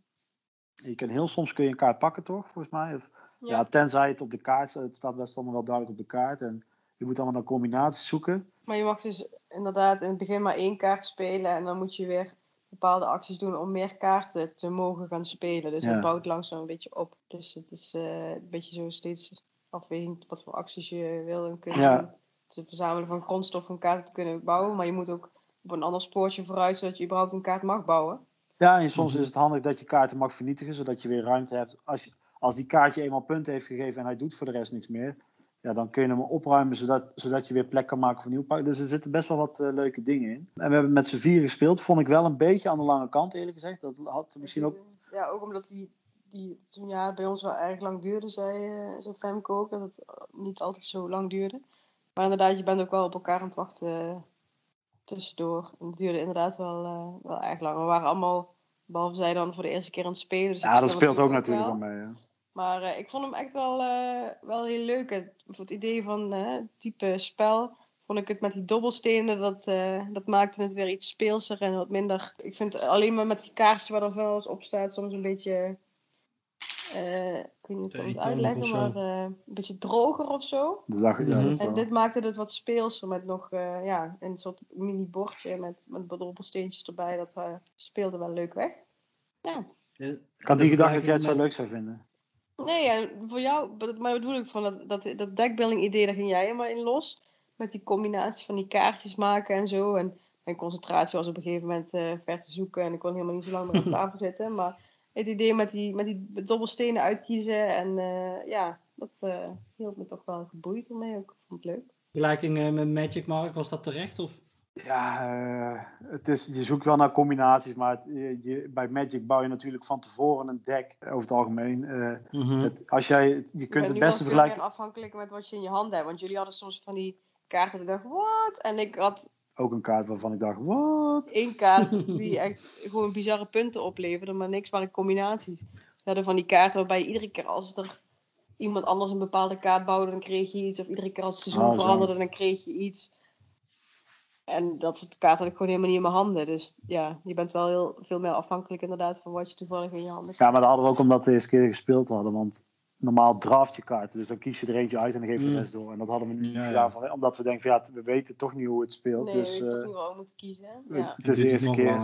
Je kan heel soms kun je een kaart pakken, toch? Volgens mij. Of, ja. Ja. tenzij het op de kaart staat. Het staat best allemaal wel duidelijk op de kaart. En je moet allemaal dan combinaties zoeken. Maar je mag dus inderdaad in het begin maar één kaart spelen en dan moet je weer bepaalde acties doen om meer kaarten te mogen gaan spelen. Dus Ja. het bouwt langzaam een beetje op. Dus het is eh, een beetje zo steeds afwegend wat voor acties je wil en kunt Ja. doen. Het verzamelen van grondstoffen om kaarten te kunnen bouwen. Maar je moet ook op een ander spoortje vooruit, zodat je überhaupt een kaart mag bouwen. Ja, en soms Mhm. is het handig dat je kaarten mag vernietigen. Zodat je weer ruimte hebt. Als je, als die kaartje eenmaal punten heeft gegeven en hij doet voor de rest niks meer, ja, dan kun je hem opruimen zodat, zodat je weer plek kan maken voor nieuw pak. Dus er zitten best wel wat eh, leuke dingen in. En we hebben met z'n vier gespeeld. Vond ik wel een beetje aan de lange kant, eerlijk gezegd. Dat had misschien ook. Ja, ook omdat die, die toen ja, bij ons wel erg lang duurde, zei, uh, Femke ook. Dat het niet altijd zo lang duurde. Maar inderdaad, je bent ook wel op elkaar aan het wachten uh, tussendoor. En het duurde inderdaad wel, wel erg lang. We waren allemaal, behalve zij dan, voor de eerste keer aan het spelen. Dus ja, dat speelt ook natuurlijk wel mee. Ja. Maar uh, ik vond hem echt wel, uh, wel heel leuk. Het, voor het idee van uh, type spel vond ik het met die dobbelstenen, dat, dat maakte het weer iets speelser en wat minder. Ik vind alleen maar met die kaartjes waar er van alles op staat soms een beetje, ik weet niet hoe ik het uitleggen, maar een beetje droger of zo. Dag, ja, mm -hmm. En dit maakte het wat speelser met nog ja, een soort mini bordje met, met dobbelsteentjes erbij. Dat speelde wel leuk weg. Ja. Ik had niet gedacht dat jij het zo leuk zou vinden. Nee, en voor jou, maar bedoel ik van dat, dat, dat deckbuilding idee, daar ging jij helemaal in los. Met die combinatie van die kaartjes maken en zo. En mijn concentratie was op een gegeven moment uh, ver te zoeken en ik kon helemaal niet zo lang meer op tafel zitten. Maar het idee met die, met die dobbelstenen uitkiezen en uh, ja, dat uh, hield me toch wel geboeid ermee ook. Ik vond het leuk. Vergelijking met Magic Mark, was dat terecht? Of? Ja, uh, het is, je zoekt wel naar combinaties, maar het, je, bij Magic bouw je natuurlijk van tevoren een deck over het algemeen. Uh, mm -hmm. het, als jij, je kunt het beste vergelijken. afhankelijk met wat je in je hand hebt, want jullie hadden soms van die kaarten dat ik dacht, wat? En ik had ook een kaart waarvan ik dacht, wat? Eén kaart die echt gewoon bizarre punten opleverde, maar niks waren combinaties. We hadden van die kaarten waarbij iedere keer als er iemand anders een bepaalde kaart bouwde, dan kreeg je iets. Of iedere keer als het seizoen oh, veranderde, dan kreeg je iets. En dat soort kaarten had ik gewoon helemaal niet in mijn handen. Dus ja, je bent wel heel veel meer afhankelijk inderdaad van wat je toevallig in je handen hebt. Ja, maar dat hadden we ook omdat we de eerste keer gespeeld hadden. Want normaal draft je kaarten. Dus dan kies je er eentje uit en dan geef je de rest door. En dat hadden we niet ja, gedaan. Ja. Van, omdat we denken van ja, we weten toch niet hoe het speelt. Nee, dus, we uh, toch niet waar we moeten kiezen. Ja. Het is de eerste keer.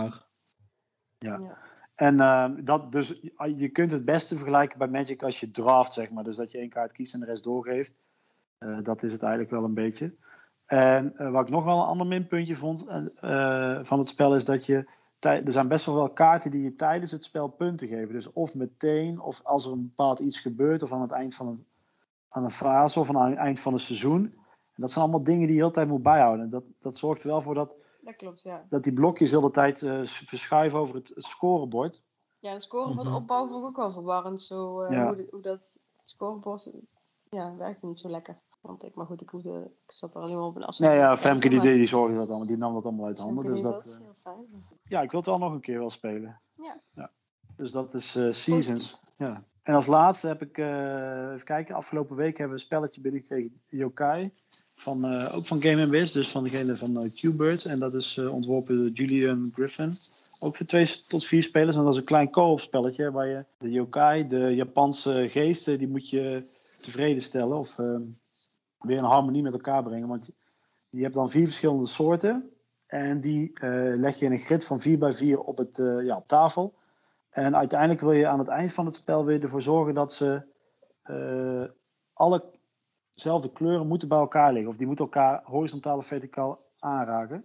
Ja. ja. En uh, dat, dus je kunt het beste vergelijken bij Magic als je draft, zeg maar. Dus dat je één kaart kiest en de rest doorgeeft. Uh, dat is het eigenlijk wel een beetje. En uh, wat ik nog wel een ander minpuntje vond uh, van het spel is dat je. Er zijn best wel wel kaarten die je tijdens het spel punten geven. Dus of meteen, of als er een bepaald iets gebeurt, of aan het eind van een, aan een fase of aan het eind van een seizoen. En dat zijn allemaal dingen die je altijd moet bijhouden. Dat, dat zorgt er wel voor dat, dat, klopt, ja. dat die blokjes de hele tijd uh, verschuiven over het, het scorebord. Ja, het scorebord -hmm. opbouwen vond ik ook wel verwarrend. Zo, ja. hoe, de, hoe dat scorebord ja, werkte niet zo lekker. Want ik, maar goed, ik, hoefde, ik zat er alleen maar op een afstand. Nee, ja, Femke die, die zorgde dat allemaal. Die nam dat allemaal uit handen. Dus dat, dat is heel fijn. Ja, ik wil het wel nog een keer wel spelen. Ja. ja. Dus dat is uh, Seasons. Ja. En als laatste heb ik, uh, even kijken, afgelopen week hebben we een spelletje binnengekregen, Yokai. Van, uh, ook van Game Biz, dus van degene van uh, Q-Bird. En dat is ontworpen door Julian Griffin. Ook voor twee tot vier spelers. En dat is een klein co-op spelletje waar je de yokai, de Japanse geesten, die moet je tevreden stellen. Of ehm, weer in harmonie met elkaar brengen. Want je hebt dan vier verschillende soorten. En die uh, leg je in een grid van 4 bij 4 op, het, uh, ja, op tafel. En uiteindelijk wil je aan het eind van het spel weer ervoor zorgen dat ze uh, alle dezelfde kleuren moeten bij elkaar liggen. Of die moeten elkaar horizontaal of verticaal aanraken.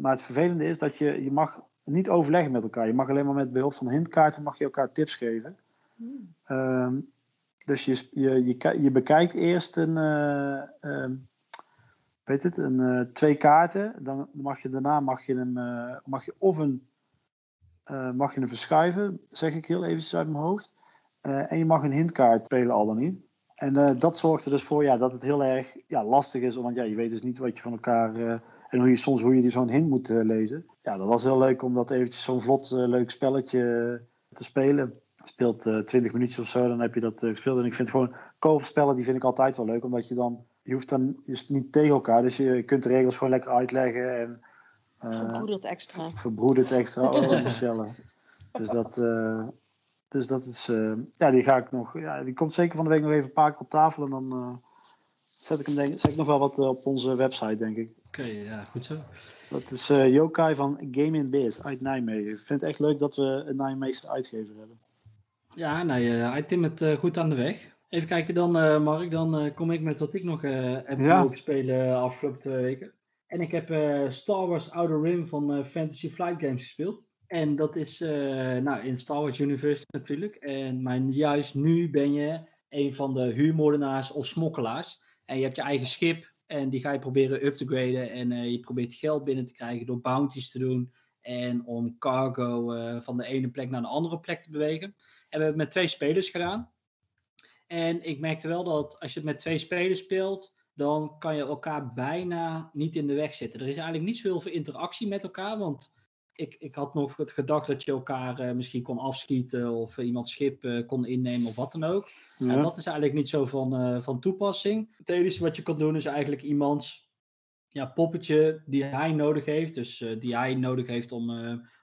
maar het vervelende is dat je, je mag niet overleggen met elkaar. Je mag alleen maar met behulp van hintkaarten mag je elkaar tips geven. Mm. Um, dus je, je, je, je bekijkt eerst een, uh, weet het, een, uh, twee kaarten. Dan mag je daarna mag je hem, mag je of een, mag je hem verschuiven, zeg ik heel even uit mijn hoofd. en je mag een hintkaart spelen al dan niet. En dat zorgt er dus voor ja, dat het heel erg ja, lastig is, want ja, je weet dus niet wat je van elkaar en hoe je soms hoe je zo'n hint moet lezen. Ja, dat was heel leuk om dat eventjes zo'n vlot leuk spelletje te spelen speelt uh, 20 minuutjes of zo, dan heb je dat gespeeld. En ik vind gewoon co die vind ik altijd wel leuk, omdat je dan, je hoeft dan je niet tegen elkaar, dus je kunt de regels gewoon lekker uitleggen. En, uh, verbroedert extra. Verbroedert extra, oh Michelle. dus dat, uh, dus dat is, ja, die ga ik nog, ja, die komt zeker van de week nog even een paar keer op tafel en dan zet ik hem denk zet ik nog wel wat op onze website, denk ik. Oké, okay, ja, goed zo. Dat is uh, Yokai van Game in Biz uit Nijmegen. Ik vind het echt leuk dat we een Nijmeegse uitgever hebben. Ja, nee, uh, hij timt het uh, goed aan de weg. Even kijken dan, uh, Mark. Dan kom ik met wat ik nog heb ja. mogen spelen afgelopen twee weken. En ik heb Star Wars Outer Rim van Fantasy Flight Games gespeeld. En dat is nou, in Star Wars Universe natuurlijk. En, maar juist nu ben je een van de huurmoordenaars of smokkelaars. En je hebt je eigen schip en die ga je proberen up te graden. En je probeert geld binnen te krijgen door bounties te doen. En om cargo uh, van de ene plek naar de andere plek te bewegen. En we hebben het met twee spelers gedaan. En ik merkte wel dat als je het met twee spelers speelt, dan kan je elkaar bijna niet in de weg zitten. Er is eigenlijk niet zo heel veel interactie met elkaar, want ik, ik had nog het gedacht dat je elkaar uh, misschien kon afschieten of uh, iemand schip uh, kon innemen of wat dan ook. Ja. En dat is eigenlijk niet zo van, van toepassing. Het enige wat je kan doen is eigenlijk iemands ja, poppetje die hij nodig heeft, dus die hij nodig heeft om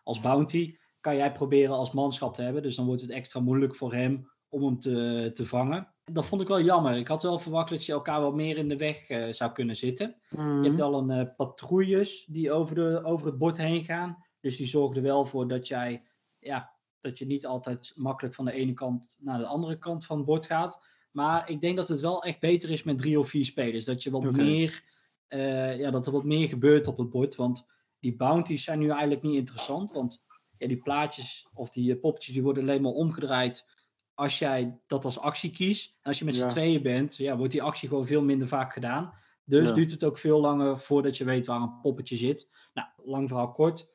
als bounty, kan jij proberen als manschap te hebben. Dus dan wordt het extra moeilijk voor hem om hem te, te vangen. Dat vond ik wel jammer. Ik had wel verwacht dat je elkaar wat meer in de weg uh, zou kunnen zitten. Mm. Je hebt al een uh, patrouilles die over, de, over het bord heen gaan. Dus die zorgen er wel voor dat jij, ja, dat je niet altijd makkelijk van de ene kant naar de andere kant van het bord gaat. Maar ik denk dat het wel echt beter is met drie of vier spelers. Dat je wat okay. meer, uh, ja, dat er wat meer gebeurt op het bord. Want die bounties zijn nu eigenlijk niet interessant. Want ja, die plaatjes of die poppetjes die worden alleen maar omgedraaid als jij dat als actie kiest. En als je met z'n ja. tweeën bent, ja, wordt die actie gewoon veel minder vaak gedaan. Dus ja. duurt het ook veel langer voordat je weet waar een poppetje zit. Nou, lang verhaal kort.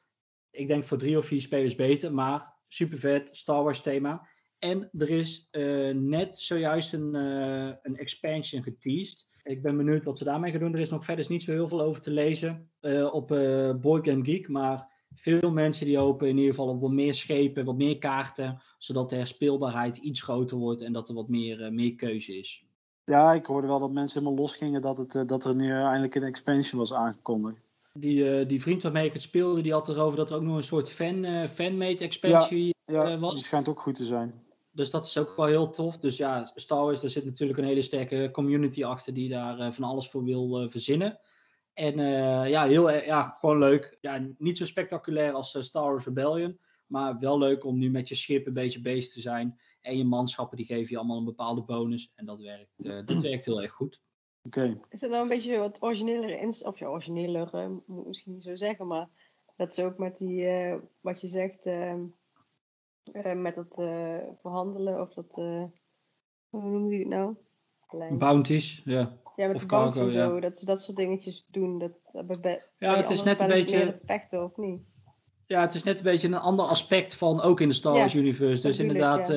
Ik denk voor drie of vier spelers beter, maar super vet, Star Wars thema. En er is uh, net zojuist een, uh, een expansion geteased. Ik ben benieuwd wat ze daarmee gaan doen. Er is nog verder niet zo heel veel over te lezen uh, op Board Game Geek. Maar veel mensen die hopen in ieder geval op wat meer schepen, wat meer kaarten, zodat de speelbaarheid iets groter wordt en dat er wat meer, uh, meer keuze is. Ja, ik hoorde wel dat mensen helemaal losgingen dat, het, uh, dat er nu eindelijk een expansion was aangekondigd. Die, uh, die vriend waarmee ik het speelde, die had erover dat er ook nog een soort fan, fanmade expansion ja, ja, was. die schijnt ook goed te zijn. Dus dat is ook wel heel tof. Dus ja, Star Wars, daar zit natuurlijk een hele sterke community achter die daar van alles voor wil verzinnen. En uh, ja, heel, ja, gewoon leuk. Ja, niet zo spectaculair als uh, Star Wars Rebellion. Maar wel leuk om nu met je schip een beetje bezig te zijn. En je manschappen die geven je allemaal een bepaalde bonus. En dat werkt, uh, dat werkt heel erg goed. Okay. Is het nou een beetje wat originelere inst Of ja, origineler, moet ik misschien niet zo zeggen. Maar dat is ook met die, wat je zegt, ehm, met dat verhandelen. Of dat, hoe noem je het nou? Bounties, ja. Ja, met of de cargo, en zo, ja. dat ze dat soort dingetjes doen. Dat, bij, ja, het is net een beetje... vechten, of niet? Ja, het is net een beetje een ander aspect van, ook in de Star Wars ja, universe. Dus inderdaad, ja.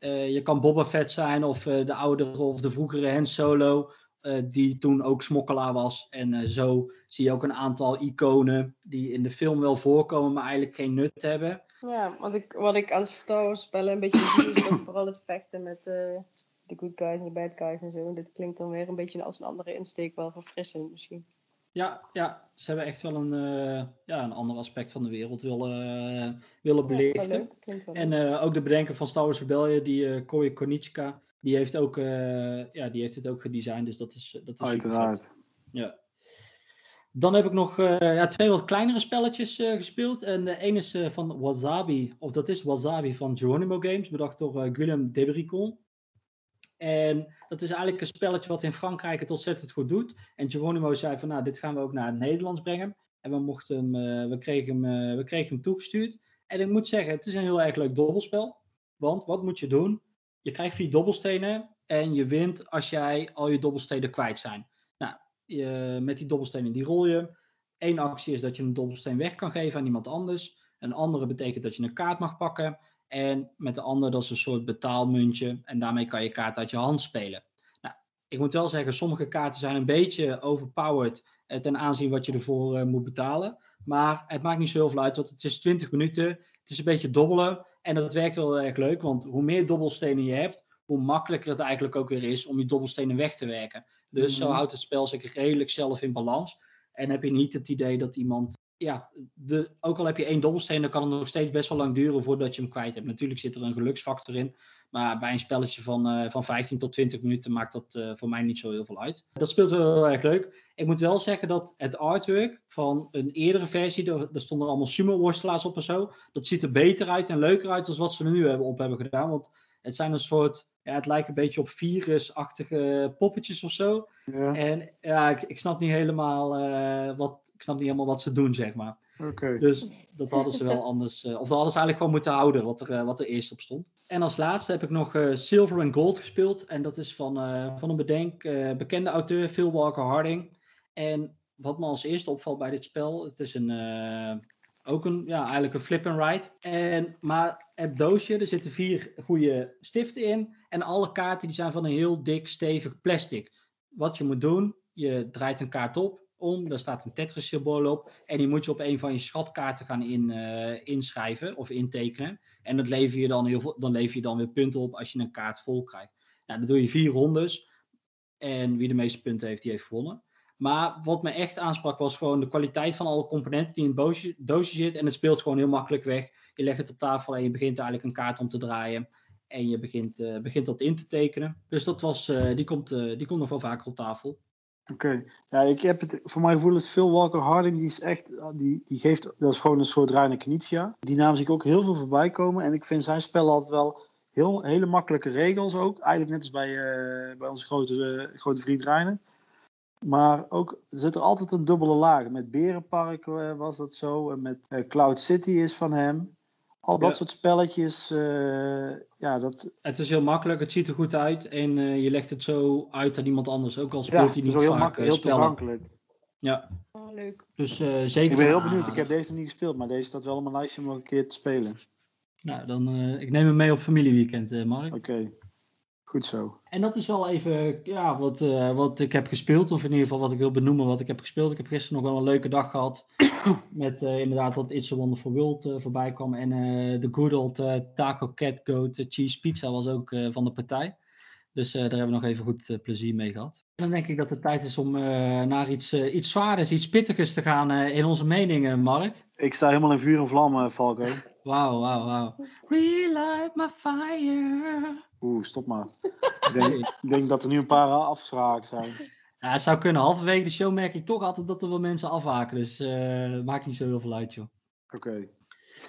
uh, uh, je kan Boba Fett zijn of uh, de oudere of de vroegere Han Solo, die toen ook smokkelaar was. En zo zie je ook een aantal iconen die in de film wel voorkomen, maar eigenlijk geen nut hebben. Ja, wat ik, wat ik als Star Wars spellen een beetje zie, is ook vooral het vechten met de good guys en de bad guys en zo. Dit klinkt dan weer een beetje als een andere insteek, wel verfrissend misschien. Ja, ja, ze hebben echt wel een, uh, ja, een ander aspect van de wereld willen, uh, willen belichten. Ja, en uh, ook de bedenker van Star Wars Rebellion, die uh, Koei Konitschka, die heeft, ook, ja, die heeft het ook gedesigned, dus dat is, dat is Uiteraard. Ja. Dan heb ik nog ja, twee wat kleinere spelletjes gespeeld. En de ene is van Wasabi, of dat is Wasabi van Geronimo Games, bedacht door Guillaume Debricon. En dat is eigenlijk een spelletje wat in Frankrijk het ontzettend goed doet. En Geronimo zei van, nou, dit gaan we ook naar het Nederlands brengen. En we, mochten hem, uh, we, kregen hem, uh, we kregen hem toegestuurd. En ik moet zeggen, het is een heel erg leuk dobbelspel. Want wat moet je doen? Je krijgt vier dobbelstenen en je wint als jij al je dobbelstenen kwijt zijn. Nou, je, met die dobbelstenen die rol je. Eén actie is dat je een dobbelsteen weg kan geven aan iemand anders. Een andere betekent dat je een kaart mag pakken. En met de andere, dat is een soort betaalmuntje. En daarmee kan je kaart uit je hand spelen. Nou, ik moet wel zeggen, sommige kaarten zijn een beetje overpowered eh, ten aanzien wat je ervoor uh, moet betalen. Maar het maakt niet zo heel veel uit, want het is 20 minuten. Het is een beetje dobbelen. En dat werkt wel erg leuk, want hoe meer dobbelstenen je hebt, hoe makkelijker het eigenlijk ook weer is om je dobbelstenen weg te werken. Dus zo houdt het spel zich redelijk zelf in balans. En heb je niet het idee dat iemand ja, de, ook al heb je één dobbelsteen, dan kan het nog steeds best wel lang duren voordat je hem kwijt hebt. Natuurlijk zit er een geluksfactor in. Maar bij een spelletje van, uh, van 15 tot 20 minuten maakt dat uh, voor mij niet zo heel veel uit. Dat speelt wel heel erg leuk. Ik moet wel zeggen dat het artwork van een eerdere versie, er, er stonden allemaal sumo-worstelaars op en zo. Dat ziet er beter uit en leuker uit dan wat ze er nu hebben op hebben gedaan. Want het zijn een soort Ja, het lijkt een beetje op virusachtige poppetjes of zo. Ja, En ja, ik, ik snap niet helemaal eh, wat ik snap niet helemaal wat ze doen, zeg maar. oké. Dus dat hadden ze wel anders. eh, of dat hadden ze eigenlijk gewoon moeten houden, wat er, eh, wat er eerst op stond. En als laatste heb ik nog Silver and Gold gespeeld. En dat is van, van een bedenk, bekende auteur, Phil Walker Harding. En wat me als eerste opvalt bij dit spel, het is een, ook een, ja, eigenlijk een flip and ride. En, maar het doosje, er zitten vier goede stiften in. En alle kaarten die zijn van een heel dik, stevig plastic. Wat je moet doen, je draait een kaart op, om, daar staat een Tetris symbool op. En die moet je op een van je schatkaarten gaan in, eh, inschrijven of intekenen. En dat lever je dan, heel veel, dan lever je dan weer punten op als je een kaart vol krijgt. Nou, dan doe je vier rondes. En wie de meeste punten heeft, die heeft gewonnen. Maar wat me echt aansprak was gewoon de kwaliteit van alle componenten die in het doosje, doosje zitten. En het speelt gewoon heel makkelijk weg. Je legt het op tafel en je begint eigenlijk een kaart om te draaien. En je begint, eh, begint dat in te tekenen. Dus dat was, eh, die, komt, eh, die komt nog wel vaker op tafel. Oké, ja, ik heb het, voor mijn gevoel is Phil Walker Harding, die is echt, die, die geeft, dat is gewoon een soort Reine Knizia. Die naam zie ik ook heel veel voorbij komen en ik vind zijn spel altijd wel heel, hele makkelijke regels ook. Eigenlijk net als bij, bij onze grote, grote vriend Reine. Maar ook er zit er altijd een dubbele laag. Met Berenpark eh, was dat zo, en met eh, Cloud City is van hem. Al dat Ja. soort spelletjes, eh, ja, dat, Het is heel makkelijk, het ziet er goed uit. En eh, je legt het zo uit aan iemand anders. Ook al speelt hij niet wel heel vaak makkelijk, heel spellen. toegankelijk. Ja, Oh, leuk. dus eh, zeker. Ik ben heel benieuwd. Ik heb deze nog niet gespeeld, maar deze staat wel op mijn lijstje om nog een keer te spelen. Nou, dan, eh, ik neem hem mee op familieweekend, eh Mark. Oké, goed zo. En dat is wel even ja, wat, eh, wat ik heb gespeeld. Of in ieder geval wat ik wil benoemen wat ik heb gespeeld. Ik heb gisteren nog wel een leuke dag gehad. met eh, inderdaad dat It's a Wonderful World eh, voorbij kwam. En de good old Taco Cat Goat Cheese Pizza was ook van de partij. Dus daar hebben we nog even goed plezier mee gehad. En dan denk ik dat het tijd is om naar iets, iets zwaarders, iets pittigers te gaan in onze meningen, Mark. Ik sta helemaal in vuur en vlam, Falco. Wauw, wauw, wauw. Relight my fire. Oeh, stop maar. ik, denk, ik denk dat er nu een paar afgeschraakt zijn. Ja, het zou kunnen. Halverwege de show merk ik toch altijd dat er wel mensen afhaken. Dus eh maakt niet zo heel veel uit, joh. Oké.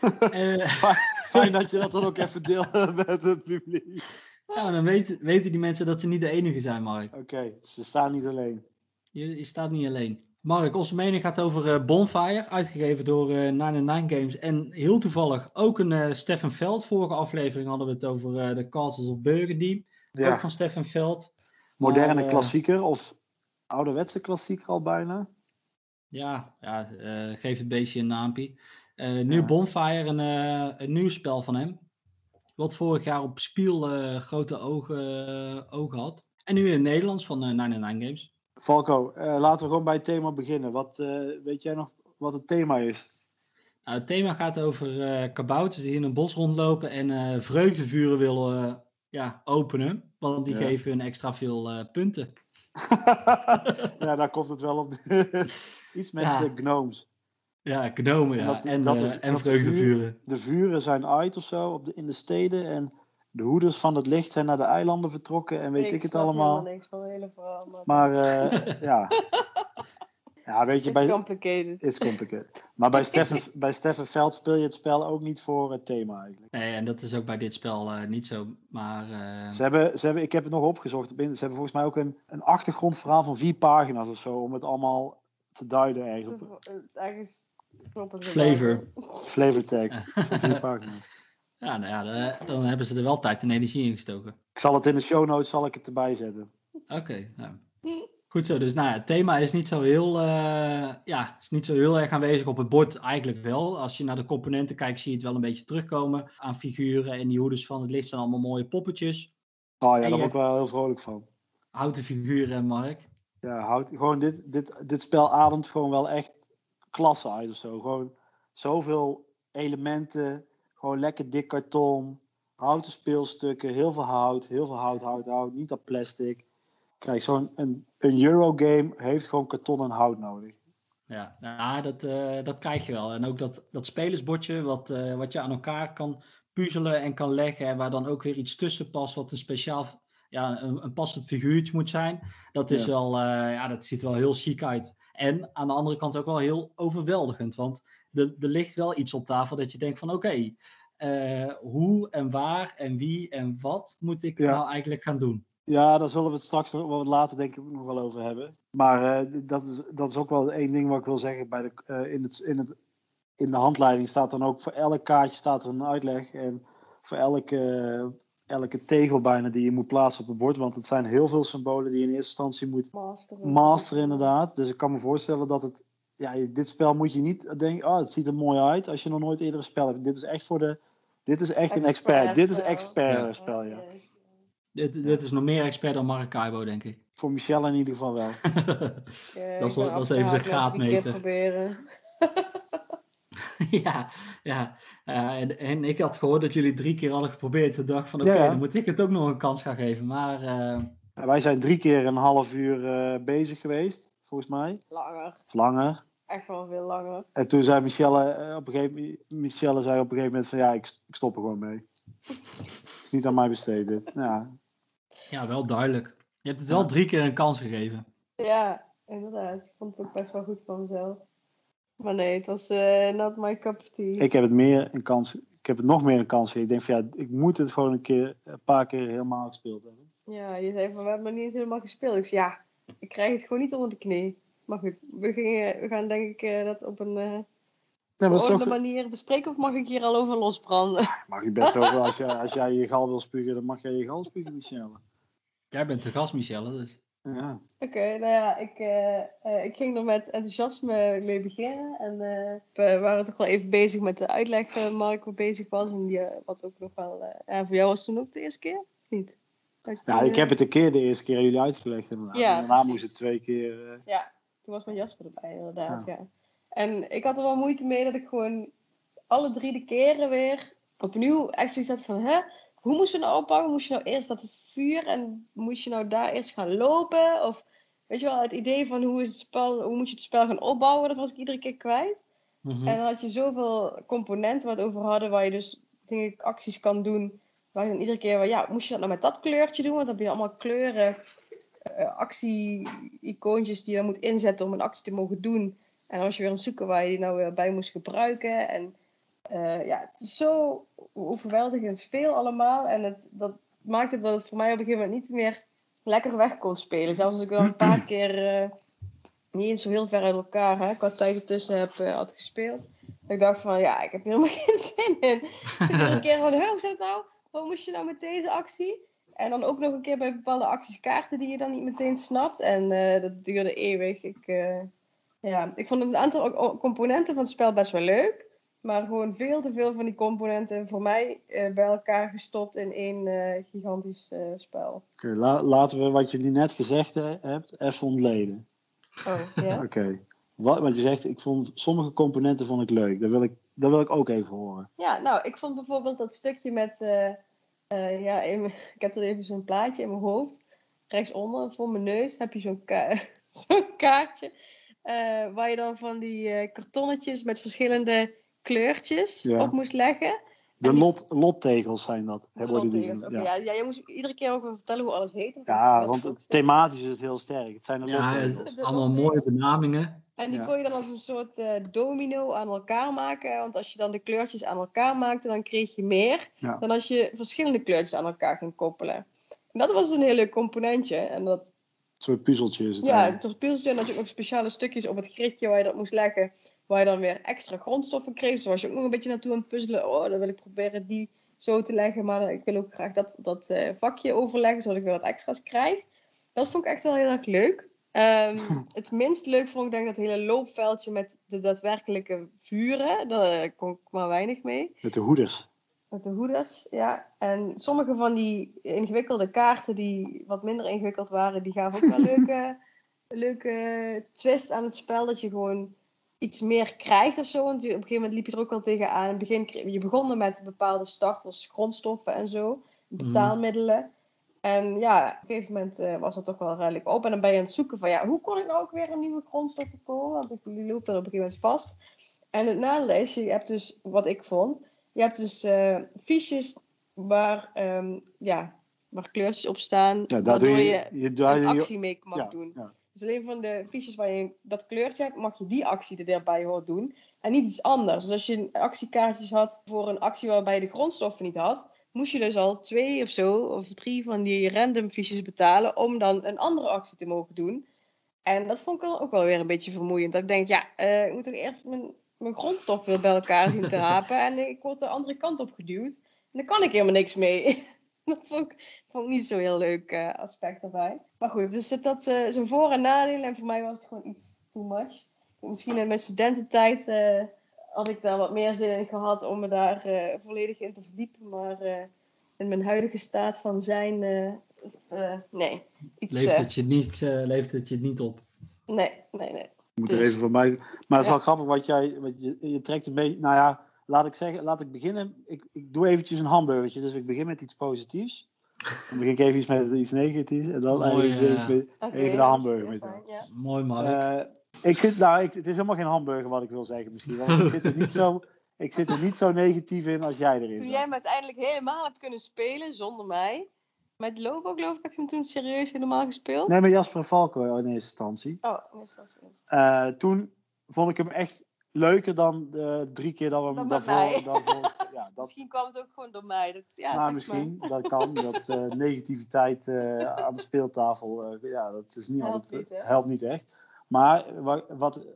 Eh, Fijn dat je dat dan ook even deelt met het publiek. ja, maar dan weten, weten die mensen dat ze niet de enige zijn, Mark. Oké, ze staan niet alleen. Je, je staat niet alleen. Mark, onze mening gaat over eh, Bonfire, uitgegeven door eh 99 Games. En heel toevallig ook een eh Stefan Veld. Vorige aflevering hadden we het over de Castles of Burgundy. Ook van Stefan Veld. moderne Maar, klassieker of ouderwetse klassieker al bijna. Ja, ja geef het beestje een naampje. Eh, nu Ja. Bonfire, een, een nieuw spel van hem. Wat vorig jaar op Spiel grote ogen, ogen had. En nu in het Nederlands van eh 99 Games. Falco, eh, laten we gewoon bij het thema beginnen. Wat, eh, weet jij nog wat het thema is? Nou, het thema gaat over eh kabouters die in een bos rondlopen en vreugdevuren willen ja, openen. Want die Ja. geven hun extra veel punten. ja, daar komt het wel op. Iets met Ja. gnomes. Ja, gnomen En ja. dat- en, dat is- en dat de vreugdevuren. De vuren zijn uit of zo op de, in de steden. En de hoeders van het licht zijn naar de eilanden vertrokken. En weet ik, het snap allemaal. helemaal niks van het hele verhaal. Maar, Maar eh, ja. Ja, weet je, It's bij, complicated. It's complicated. Maar bij Steffen, bij Steffen Veld speel je het spel ook niet voor het thema eigenlijk. Nee, en dat is ook bij dit spel eh, niet zo. Maar eh, Ze hebben, ze hebben, ik heb het nog opgezocht. Ze hebben volgens mij ook een, een achtergrondverhaal van vier pagina's of zo. Om het allemaal te duiden eigenlijk. Ergens Flavor. Flavortekst van vier pagina's. Ja, nou ja, dan, dan hebben ze er wel tijd en energie in gestoken. Ik zal het in de show notes zal ik het erbij zetten. Oké, nou. Goed zo, dus nou, ja, het thema is niet zo heel, eh, ja, is niet zo heel erg aanwezig op het bord, eigenlijk wel. Als je naar de componenten kijkt, zie je het wel een beetje terugkomen aan figuren. En die hoeders van het licht zijn allemaal mooie poppetjes. Oh ja, daar word ik wel heel vrolijk van. Houten figuren, Mark. Ja, houd, gewoon dit, dit, dit spel ademt gewoon wel echt klasse uit of zo. Gewoon zoveel elementen, gewoon lekker dik karton, houten speelstukken, heel veel hout, heel veel hout, hout, hout, niet dat plastic. Kijk, zo'n een, een Eurogame heeft gewoon karton en hout nodig. Ja, nou, dat, eh, dat krijg je wel. En ook dat, dat spelersbordje, wat, eh, wat je aan elkaar kan puzzelen en kan leggen. En waar dan ook weer iets tussen past, wat een speciaal, ja, een, een passend figuurtje moet zijn. Dat is Ja. wel, eh, ja, dat ziet er wel heel chic uit. En aan de andere kant ook wel heel overweldigend. Want er, er ligt wel iets op tafel dat je denkt van, oké, eh, hoe en waar en wie en wat moet ik Ja. nou eigenlijk gaan doen? Ja, daar zullen we het straks nog wat later denk ik ook nog wel over hebben. Maar eh, dat, is, dat is ook wel één ding wat ik wil zeggen. Bij de, eh, in, het, in, het, in de handleiding staat dan ook voor elk kaartje staat er een uitleg. En voor elke, elke tegel bijna die je moet plaatsen op het bord. Want het zijn heel veel symbolen die je in eerste instantie moet Master. masteren inderdaad. Dus ik kan me voorstellen dat het... Ja, dit spel moet je niet denken, oh, het ziet er mooi uit als je nog nooit eerder een spel hebt. Dit is echt voor de... Dit is echt een expert. Dit is expert Ja. spel, ja. Dit, dit is nog meer expert dan Maracaibo, denk ik. Voor Michelle in ieder geval wel. Ja, Dat is dat even de graadmeter. proberen. ja, ja. Eh, en, en ik had gehoord dat jullie drie keer hadden geprobeerd. Toen dacht ik van, oké, Ja, ja. dan moet ik het ook nog een kans gaan geven. Maar eh, wij zijn drie keer een half uur eh, bezig geweest, volgens mij. Langer. Echt wel veel langer. En toen zei Michelle, op een gegeven, moment- Michelle zei op een gegeven moment van ja, ik, ik stop er gewoon mee. is niet aan mij besteed dit. Ja, ja, wel duidelijk. Je hebt het wel drie keer een kans gegeven. Ja, inderdaad. Ik vond het ook best wel goed van mezelf. Maar nee, het was eh, not my cup of tea. ik heb het meer een kans, ik heb het nog meer een kans. Ik denk van ja, ik moet het gewoon een keer, een paar keer helemaal gespeeld hebben. Ja, je zei van, we hebben nog niet eens helemaal gespeeld. Ik zei, ja, ik krijg het gewoon niet onder de knie. Maar goed, we, gingen, we gaan denk ik eh, dat op een eh toch, manier bespreken. Of mag ik hier al over losbranden? mag je best over, als, je, als jij je gal wil spugen, dan mag jij je gal spugen, Michelle. Jij bent de gast, Michelle. Dus. Ja. Oké, nou ja, ik, eh, eh, ik ging er met enthousiasme mee beginnen. En eh, we waren toch wel even bezig met de uitleg waar mee bezig was. En die, wat ook nog wel... ja, voor jou was het toen ook de eerste keer? Niet? Nou, toen, ik heb het een keer de eerste keer aan jullie uitgelegd inderdaad. Ja, en daarna precies. moest het twee keer... Ja, toen was mijn Jasper erbij, inderdaad. Ja. En ik had er wel moeite mee dat ik gewoon alle drie de keren weer opnieuw echt zoiets had van... Hè, hoe moest je nou oppakken? Moest je nou eerst dat het vuur en moest je nou daar eerst gaan lopen? Of weet je wel, het idee van hoe, is het spel, hoe moet je het spel gaan opbouwen, dat was ik iedere keer kwijt. Mhm. En dan had je zoveel componenten het over hadden, waar je dus denk ik, acties kan doen. Waar je dan iedere keer, ja, moest je dat nou met dat kleurtje doen? Want dan heb je allemaal kleuren, eh, actie-icoontjes die je dan moet inzetten om een actie te mogen doen. En dan was je weer aan het zoeken waar je die nou weer bij moest gebruiken. En eh, ja, het is zo overweldigend veel allemaal. En het, dat maakt het dat het voor mij op een gegeven moment niet meer lekker weg kon spelen. Zelfs als ik wel een paar keer eh, niet eens zo heel ver uit elkaar, hè, qua tijd ertussen heb eh, had gespeeld. Dat ik dacht van, ja, ik heb helemaal geen zin in. Iedere keer van, hoe zit het nou? Wat moest je nou met deze actie? En dan ook nog een keer bij bepaalde acties kaarten die je dan niet meteen snapt. En eh, dat duurde eeuwig. Ik, ja, ik vond een aantal componenten van het spel best wel leuk. Maar gewoon veel te veel van die componenten voor mij eh, bij elkaar gestopt in één eh, gigantisch eh, spel. Oké, la- laten we wat je nu net gezegd hebt even ontleden. Oh, ja? Oké. Wat, wat je zegt, ik vond sommige componenten vond ik leuk. Dat wil ik, dat wil ik ook even horen. Ja, nou, ik vond bijvoorbeeld dat stukje met. ja, in ik heb er even zo'n plaatje in mijn hoofd. Rechtsonder, voor mijn neus, heb je zo'n ka zo'n kaartje. waar je dan van die kartonnetjes met verschillende kleurtjes Ja. op moest leggen. De die- lot, lottegels zijn dat. hè, worden die ja. ja. Ja, je moest iedere keer ook weer vertellen hoe alles heet. want Ja, want het, thematisch is het heel sterk. Het zijn de Ja, het lottegels. is allemaal mooie benamingen. En die Ja. kon je dan als een soort eh, domino aan elkaar maken. Want als je dan de kleurtjes aan elkaar maakte, dan kreeg je meer Ja. dan als je verschillende kleurtjes aan elkaar ging koppelen. En dat was een heel leuk componentje. En dat, Een soort puzzeltje is het ja, eigenlijk. het was puzzeltje en dat je ook nog speciale stukjes op het gridje waar je dat moest leggen. Waar je dan weer extra grondstoffen kreeg. Dus daar was je ook nog een beetje naartoe aan het puzzelen. Oh, dan wil ik proberen die zo te leggen. Maar ik wil ook graag dat, dat eh, vakje overleggen, zodat ik weer wat extra's krijg. Dat vond ik echt wel heel erg leuk. Ehm, het minst leuk vond ik denk ik dat hele loopveldje met de daadwerkelijke vuren. Daar kon ik maar weinig mee. Met de hoeders. Met de hoeders, ja. En sommige van die ingewikkelde kaarten die wat minder ingewikkeld waren, die gaven ook wel leuke, leuke twist aan het spel. Dat je gewoon iets meer krijgt of zo. Want op een gegeven moment liep je er ook al tegenaan. In het begin, kreeg- je begon met bepaalde starters, grondstoffen en zo. Betaalmiddelen. En ja, op een gegeven moment eh, was dat toch wel redelijk op. En dan ben je aan het zoeken van, ja, hoe kon ik nou ook weer aan nieuwe grondstoffen komen? Want ik die loopt dan op een gegeven moment vast. En het nadeel is, je hebt dus, wat ik vond, je hebt dus eh fiches waar, ehm, ja, waar kleurtjes op staan, Ja, waardoor doe je, je, een actie mee mag ja, doen. ja. Dus alleen van de fiches waar je dat kleurtje hebt, mag je die actie erbij hoort doen. en niet iets anders. Dus als je actiekaartjes had voor een actie waarbij je de grondstoffen niet had, moest je dus al twee of zo, of drie van die random fiches betalen om dan een andere actie te mogen doen. En dat vond ik ook wel weer een beetje vermoeiend. Dat ik denk, ja, uh, ik moet toch eerst mijn, mijn grondstof weer bij elkaar zien te rapen. en ik word de andere kant op geduwd. En daar kan ik helemaal niks mee. dat vond ik, vond ik niet zo heel leuk uh, aspect daarbij. Maar goed, dus dat uh, zijn voor- en nadelen. En voor mij was het gewoon iets too much. Misschien in mijn studententijd had ik daar wat meer zin in gehad om me daar volledig in te verdiepen. Maar in mijn huidige staat van zijn nee. Iets leeft, het je niet, leeft het je niet op? Nee, nee, nee. moet er dus- even voor mij. Maar het is wel grappig wat jij. Wat je, je trekt een beetje. Nou ja, laat ik zeggen, laat ik beginnen. Ik, ik doe eventjes een hamburgertje. Dus ik begin met iets positiefs. Dan begin ik even iets met iets negatiefs. En dan Mooi, eigenlijk met, okay, even de hamburger met. Ja. Mooi, Mark. Uh, ik zit, nou, ik, het is helemaal geen hamburger wat ik wil zeggen misschien. Want ik zit er niet zo. Ik zit er niet zo negatief in als jij erin Toen zat. jij me uiteindelijk helemaal hebt kunnen spelen zonder mij. Met Lobo, geloof ik, heb je hem toen serieus helemaal gespeeld? Nee, met Jasper Falco in eerste instantie. Oh, in eerste instantie. Uh, toen vond ik hem echt leuker dan de drie keer dat we Dan daarvoor... daarvoor ja, dat, misschien kwam het ook gewoon door mij. Dat, ja, nou, misschien. Maar. Dat kan. Dat uh, negativiteit uh, aan de speeltafel, ja, dat is niet helpt altijd... Niet, helpt niet echt. Maar wat, wat,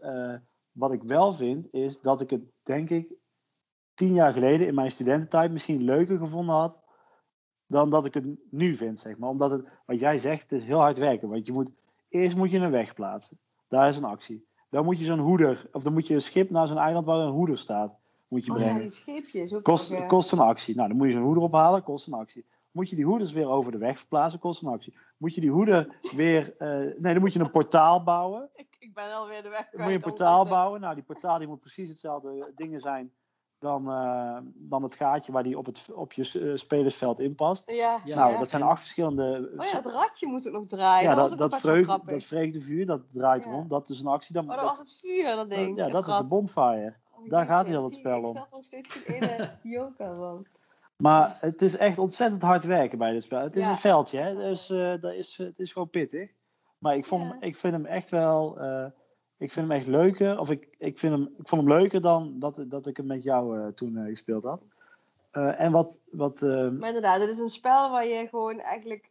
wat ik wel vind, is dat ik het, denk ik, tien jaar geleden in mijn studententijd misschien leuker gevonden had dan dat ik het nu vind, zeg maar. Omdat het, wat jij zegt, het is heel hard werken. Want je moet, eerst moet je een weg plaatsen. Daar is een actie. Dan moet je zo'n hoeder, of dan moet je een schip naar zo'n eiland waar een hoeder staat, moet je oh, brengen. Ja, die scheepjes. Ook kost, nog, ja. kost een actie. Nou, dan moet je zo'n hoeder ophalen, kost een actie. Moet je die hoeders weer over de weg verplaatsen, kost een actie. Moet je die hoeder weer, uh, nee, dan moet je een portaal bouwen. Ik, ik ben alweer de weg Dan moet je een portaal bouwen. Nou, die portaal die moet precies hetzelfde dingen zijn dan, uh, dan het gaatje waar die op, het, op je uh, spelersveld in past. Ja, Ja, nou, ja. dat zijn acht verschillende. Oh ja, dat ratje moest ook nog draaien. Ja, dat, dat, dat, vreugde, dat vreugdevuur, dat draait Ja. rond. Dat is een actie. Dan, Oh, dat was het vuur, dat ding. ja, het dat is de bonfire. Oh, daar gaat heel het spel Ik om. zat nog steeds geen ene joker van. Maar het is echt ontzettend hard werken bij dit spel. Het is Ja. een veldje, hè? Dus eh, dat is, het is gewoon pittig. Maar ik, vond, ik vind hem echt wel. Ik vind hem echt leuker. Of ik, ik, vind hem, ik vond hem leuker dan dat, dat ik hem met jou eh, toen eh, gespeeld had. Eh, en wat. wat Maar inderdaad, dit is een spel waar je gewoon eigenlijk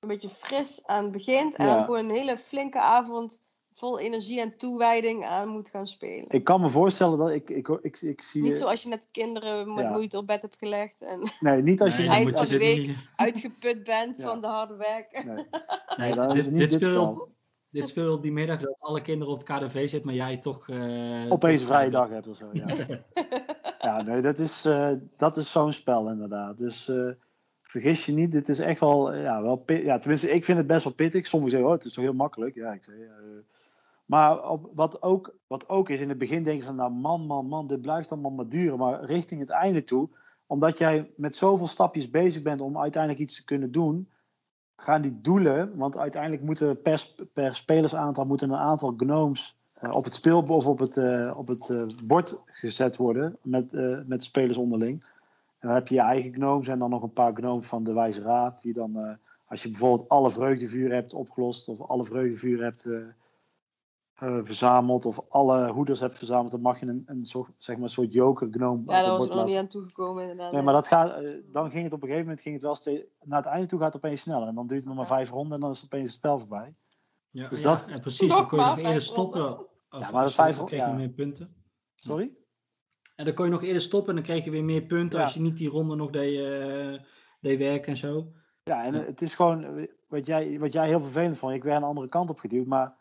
een beetje fris aan begint. En Ja. dan gewoon een hele flinke avond vol energie en toewijding aan moet gaan spelen. ik kan me voorstellen dat ik. Ik, ik, ik, zie. Niet zoals je net kinderen met Ja. moeite op bed hebt gelegd en Nee, niet als je. Nee, Eind je week. niet- uitgeput bent Ja. van de harde werk. Nee, Nee, dat is dit, niet dit, dit spel. Dit speel op die middag dat alle kinderen op het KDV zitten, maar jij toch... eh, Opeens vrije vrij dag hebt of zo. Ja, ja nee, dat is, eh, dat is zo'n spel inderdaad. Dus eh, vergis je niet, dit is echt wel, ja, wel pit- ja, tenminste, ik vind het best wel pittig. Sommigen zeggen, oh, het is toch heel makkelijk. Ja, ik zeg, eh, maar op, wat, ook, wat ook is, in het begin denk je van, nou man, man, man, dit blijft allemaal maar duren. Maar richting het einde toe, omdat jij met zoveel stapjes bezig bent om uiteindelijk iets te kunnen doen, gaan die doelen, want uiteindelijk moeten per, per spelersaantal moeten een aantal gnomes eh, op het speelbord of op het, eh, op het eh, bord gezet worden met, met spelers onderling. En dan heb je je eigen gnomes en dan nog een paar gnomes van de Wijze Raad. Die dan, als je bijvoorbeeld alle vreugdevuren hebt opgelost of alle vreugdevuren hebt verzameld of alle hoeders hebt verzameld, dan mag je een, een, soort, zeg maar, een soort joker gnome Ja, daar was ik nog niet aan toegekomen inderdaad. Nee, maar dat gaat, eh, dan ging het op een gegeven moment ging het wel steeds, naar het einde toe gaat het opeens sneller. En dan duurt het nog maar vijf ronden en dan is het opeens het spel voorbij. Ja, Dus ja, dat- en precies, dan kon je nog eerder stoppen. Of, Ja, maar dat vijf dan kreeg ja. je meer punten. Sorry? En dan kon je nog eerder stoppen en dan kreeg je weer meer punten Ja. als je niet die ronde nog deed, eh, deed werken en zo. Ja, en Ja. het is gewoon eh, wat jij, wat jij heel vervelend vond. Ik werd een andere kant op geduwd, maar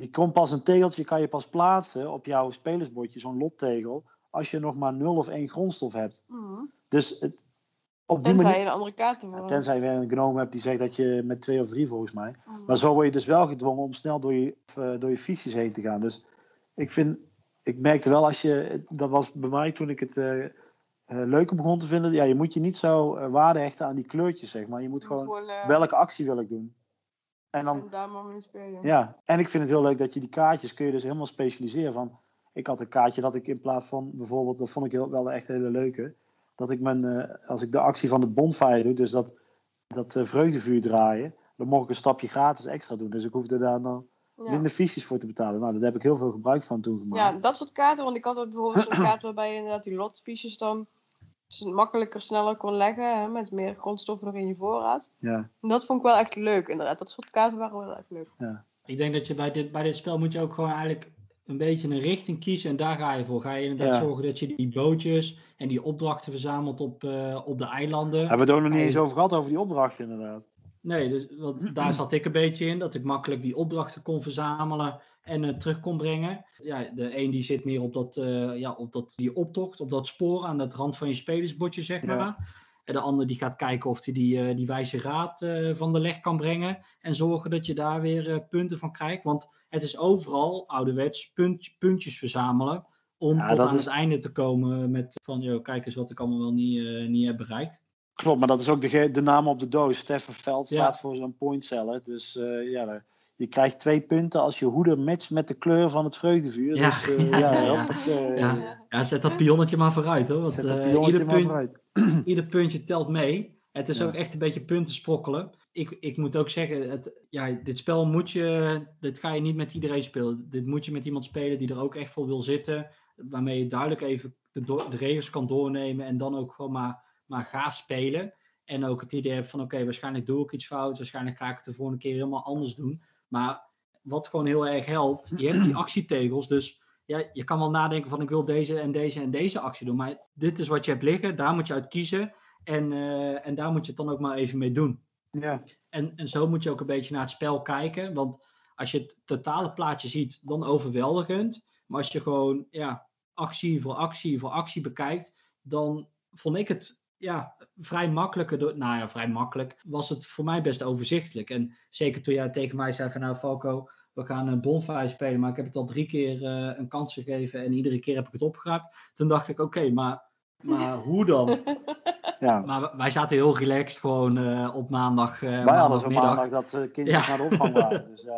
je kon pas een tegeltje kan je pas plaatsen op jouw spelersbordje, zo'n lottegel, als je nog maar 0 of 1 grondstof hebt. Mhm. Dus het, op die Tenzij manier, je de andere kaarten voor. tenzij je weer een gnome hebt die zegt dat je met twee of drie volgens mij. Mhm. Maar zo word je dus wel gedwongen om snel door je, eh, door je fiches heen te gaan. Dus ik vind, ik merkte wel als je, dat was bij mij toen ik het eh, eh, leuker begon te vinden. Ja, je moet je niet zo waarde hechten aan die kleurtjes, zeg maar. Je moet gewoon, welke actie wil ik doen? En dan, en ja, en ik vind het heel leuk dat je die kaartjes kun je dus helemaal specialiseren. Van, ik had een kaartje dat ik in plaats van bijvoorbeeld, dat vond ik heel, wel echt een hele leuke, dat ik mijn, eh, als ik de actie van de bonfire doe, dus dat, dat eh, vreugdevuur draaien, dan mocht ik een stapje gratis extra doen. Dus ik hoefde daar dan, Ja. minder fiches voor te betalen. Nou, daar heb ik heel veel gebruik van toen gemaakt. Ja, dat soort kaarten. Want ik had ook bijvoorbeeld zo'n kaart waarbij je inderdaad die lotfiches dan s- makkelijker, sneller kon leggen. Hè, met meer grondstoffen nog in je voorraad. Ja, En dat vond ik wel echt leuk, inderdaad. Dat soort kaarten waren wel echt leuk. Ik denk dat je bij dit, bij dit spel moet je ook gewoon eigenlijk een beetje een richting kiezen en daar ga je voor. Ga je inderdaad Ja. zorgen dat je die bootjes en die opdrachten verzamelt op, eh, op de eilanden. hebben we het ook nog niet eens over gehad, over die opdracht inderdaad. Nee, dus, want daar zat ik een beetje in, dat ik makkelijk die opdrachten kon verzamelen en eh, terug kon brengen. Ja, de een die zit meer op, dat, eh, ja, op dat, die optocht, op dat spoor aan het rand van je spelersbordje, zeg Ja. maar. En de ander die gaat kijken of hij die, eh, die wijze raad van de leg kan brengen. En zorgen dat je daar weer punten van krijgt. Want het is overal ouderwets punt, puntjes verzamelen. Om Ja, tot aan is- het einde te komen met van, joh, kijk eens wat ik allemaal wel niet, niet heb bereikt. Klopt, maar dat is ook de, de naam op de doos. Stefan Veld Ja. staat voor zo'n pointseller. Dus eh, ja, je krijgt twee punten als je hoeder matcht met de kleur van het vreugdevuur. Ja, Dus eh, ja, ja, ja, zet dat pionnetje maar vooruit hoor. Want Zet dat eh, pionnetje ieder, maar punt, vooruit. ieder puntje telt mee. Het is ook echt een beetje punten sprokkelen. Ik, ik moet ook zeggen, het, ja, dit spel moet je, dit ga je niet met iedereen spelen. Dit moet je met iemand spelen die er ook echt voor wil zitten. Waarmee je duidelijk even de regels kan doornemen en dan ook gewoon maar, maar ga spelen. En ook het idee hebt van oké, waarschijnlijk doe ik iets fout. Waarschijnlijk ga ik het de volgende keer helemaal anders doen. Maar wat gewoon heel erg helpt, je hebt die actietegels. Dus ja, je kan wel nadenken van ik wil deze en deze en deze actie doen. Maar dit is wat je hebt liggen, daar moet je uit kiezen. En, eh, en daar moet je het dan ook maar even mee doen. Ja, En, en zo moet je ook een beetje naar het spel kijken. Want als je het totale plaatje ziet, dan overweldigend. Maar als je gewoon ja, actie voor actie voor actie bekijkt, dan vond ik het ja, vrij makkelijker. Door, nou ja, vrij makkelijk was het voor mij best overzichtelijk. En zeker toen jij tegen mij zei van nou Falco, we gaan een bonfire spelen, maar ik heb het al drie keer eh, een kans gegeven en iedere keer heb ik het opgeraapt. Toen dacht ik, oké, maar, maar hoe dan? ja. Maar wij zaten heel relaxed gewoon eh, op maandag. eh Wij hadden maandagmiddag. maandag dat Ja. naar de opvang waren. Dus dan,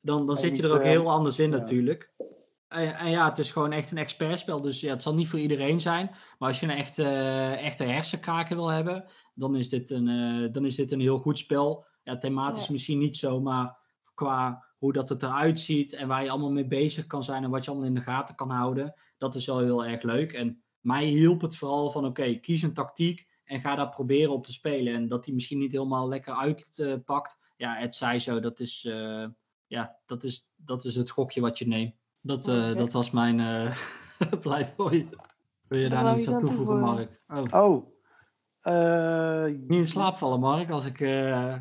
Dan, dan zit je er ook heel anders in ja. natuurlijk. En, en ja, het is gewoon echt een expertspel. Dus ja, het zal niet voor iedereen zijn. Maar als je een echte, echte hersenkraker wil hebben, dan is, dit een, eh, dan is dit een heel goed spel. Ja, thematisch Ja. misschien niet zo, maar qua hoe dat het eruit ziet en waar je allemaal mee bezig kan zijn en wat je allemaal in de gaten kan houden, dat is wel heel erg leuk. En mij hielp het vooral van oké, kies een tactiek en ga daar proberen op te spelen. En dat die misschien niet helemaal lekker uitpakt, ja, het zij zo, dat is, eh, ja, dat is, dat is het gokje wat je neemt. Dat, eh, Oké. dat was mijn eh pleidooi. Wil je daar nog iets aan toevoegen. Mark? Oh, Oh. Eh, niet in slaap vallen, Mark, als ik... eh,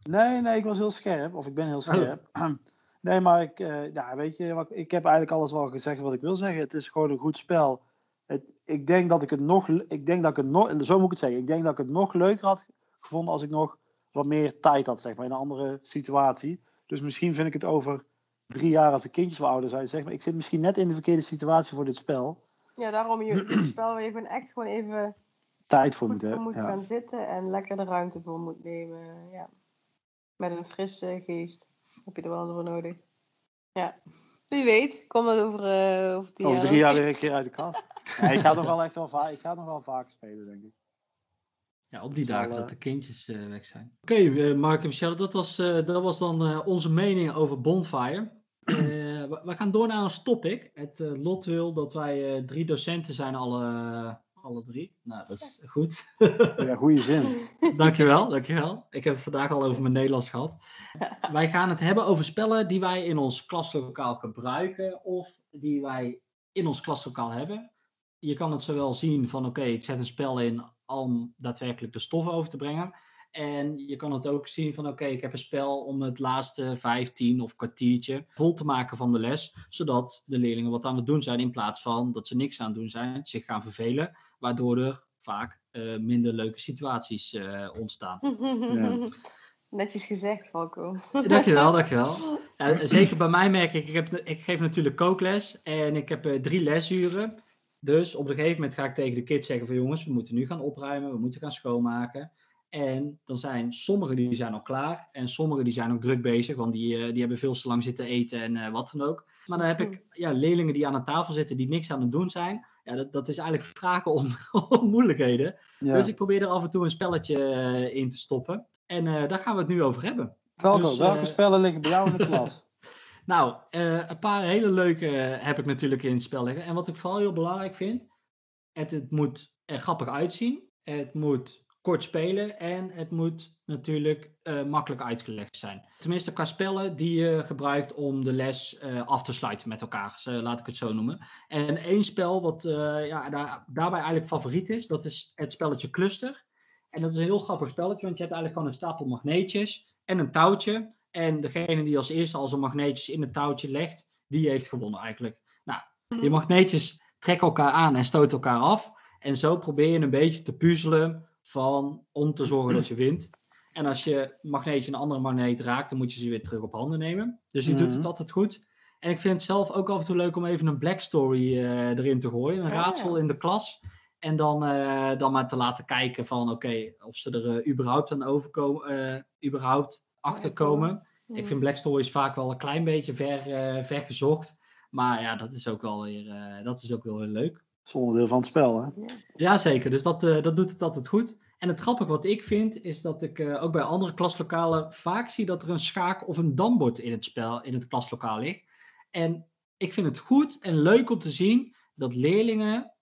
Nee, nee, ik was heel scherp. Of ik ben heel scherp. Nee, maar ik, eh, ja, weet je, wat, ik heb eigenlijk alles wel gezegd wat ik wil zeggen. Het is gewoon een goed spel. Het, ik denk dat ik het nog, ik denk dat ik het nog, zo moet ik het zeggen. Ik denk dat ik het nog leuker had gevonden als ik nog wat meer tijd had, zeg maar, in een andere situatie. Dus misschien vind ik het over drie jaar als de kindjes wat ouder zijn, zeg maar. Ik zit misschien net in de verkeerde situatie voor dit spel. Ja, daarom je dit spel waar je gewoon echt gewoon even Tijd voor moet voor hebben. moet Ja. gaan zitten en lekker de ruimte voor moet nemen. Ja. Met een frisse geest heb je er wel voor nodig. Ja. Wie weet, komt dat over, eh over tien Over drie jaar weer een keer uit de kast. Nee, ik ga nog wel echt wel vaak, ik ga nog wel vaak spelen, denk ik. Ja, op die Dat wel, dagen dat eh, de kindjes eh, weg zijn. Oké, Mark en Michelle, dat was, eh, dat was dan eh, onze mening over Bonfire. Eh, we, we gaan door naar ons topic. Het eh, lot wil dat wij eh, drie docenten zijn, alle, alle drie. Nou, dat is goed. Ja, goede zin. dankjewel, dankjewel. Ik heb het vandaag al over mijn Nederlands gehad. Wij gaan het hebben over spellen die wij in ons klaslokaal gebruiken of die wij in ons klaslokaal hebben. Je kan het zowel zien van oké, ik zet een spel in om daadwerkelijk de stof over te brengen. En je kan het ook zien van oké, ik heb een spel om het laatste 15 of kwartiertje vol te maken van de les. Zodat de leerlingen wat aan het doen zijn in plaats van dat ze niks aan het doen zijn, zich gaan vervelen. Waardoor er vaak eh, minder leuke situaties eh, ontstaan. Ja. Netjes gezegd, Falco. Dankjewel, dankjewel. Ja, zeker bij mij merk ik, ik, heb, ik geef natuurlijk kookles en ik heb eh, drie lesuren. Dus op een gegeven moment ga ik tegen de kids zeggen van jongens, we moeten nu gaan opruimen, we moeten gaan schoonmaken. En dan zijn sommigen die zijn al klaar en sommigen die zijn nog druk bezig, want die, eh, die hebben veel te lang zitten eten en eh, wat dan ook. Maar dan heb ik ja, leerlingen die aan de tafel zitten die niks aan het doen zijn. Ja, dat, dat is eigenlijk vragen om, om moeilijkheden. Ja. Dus ik probeer er af en toe een spelletje eh, in te stoppen. En eh, daar gaan we het nu over hebben. Velko, dus, welke eh, spellen liggen bij jou in de klas? Nou, eh, een paar hele leuke heb ik natuurlijk in het spel liggen. En wat ik vooral heel belangrijk vind, het, het moet er grappig uitzien. Het moet kort spelen en het moet natuurlijk eh, makkelijk uitgelegd zijn. Tenminste, qua spellen die je gebruikt om de les eh, af te sluiten met elkaar, laat ik het zo noemen. En één spel wat eh, ja, daar, daarbij eigenlijk favoriet is, dat is het spelletje Cluster. En dat is een heel grappig spelletje, want je hebt eigenlijk gewoon een stapel magneetjes en een touwtje. En degene die als eerste al zijn magneetjes in het touwtje legt, die heeft gewonnen eigenlijk. Nou, die magneetjes trekken elkaar aan en stoten elkaar af. En zo probeer je een beetje te puzzelen van, om te zorgen dat je wint. En als je magneetje een andere magneet raakt, dan moet je ze weer terug op handen nemen. Dus die doet het Mhm. altijd goed. En ik vind het zelf ook af en toe leuk om even een black story eh, erin te gooien. Een Ah, raadsel ja. in de klas. En dan, eh, dan maar te laten kijken van oké, of ze er eh, überhaupt aan overkomen, überhaupt achterkomen. Ik vind Black Stories vaak wel een klein beetje ver, ver gezocht. Maar ja, dat is ook wel weer, dat is ook wel heel leuk. Dat is onderdeel van het spel, hè? Jazeker, dus dat, eh, dat doet het altijd goed. En het grappige wat ik vind, is dat ik eh, ook bij andere klaslokalen vaak zie dat er een schaak of een dambord in het spel, in het klaslokaal ligt. En ik vind het goed en leuk om te zien dat leerlingen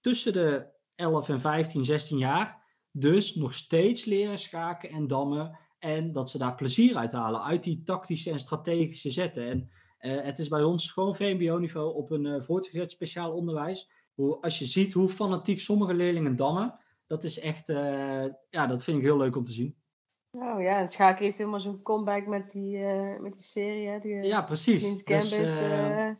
tussen de 11 en 15, 16 jaar dus nog steeds leren schaken en dammen. En dat ze daar plezier uit halen, uit die tactische en strategische zetten. En eh, het is bij ons gewoon VMBO-niveau op een voortgezet speciaal onderwijs. Hoe, als je ziet hoe fanatiek sommige leerlingen dammen, dat is echt, eh, ja, dat vind ik heel leuk om te zien. Oh ja, en Schaken heeft helemaal zo'n comeback met die, eh, met die serie. Hè? Die, eh, Ja, precies. Queen's Dus, Gambit eh,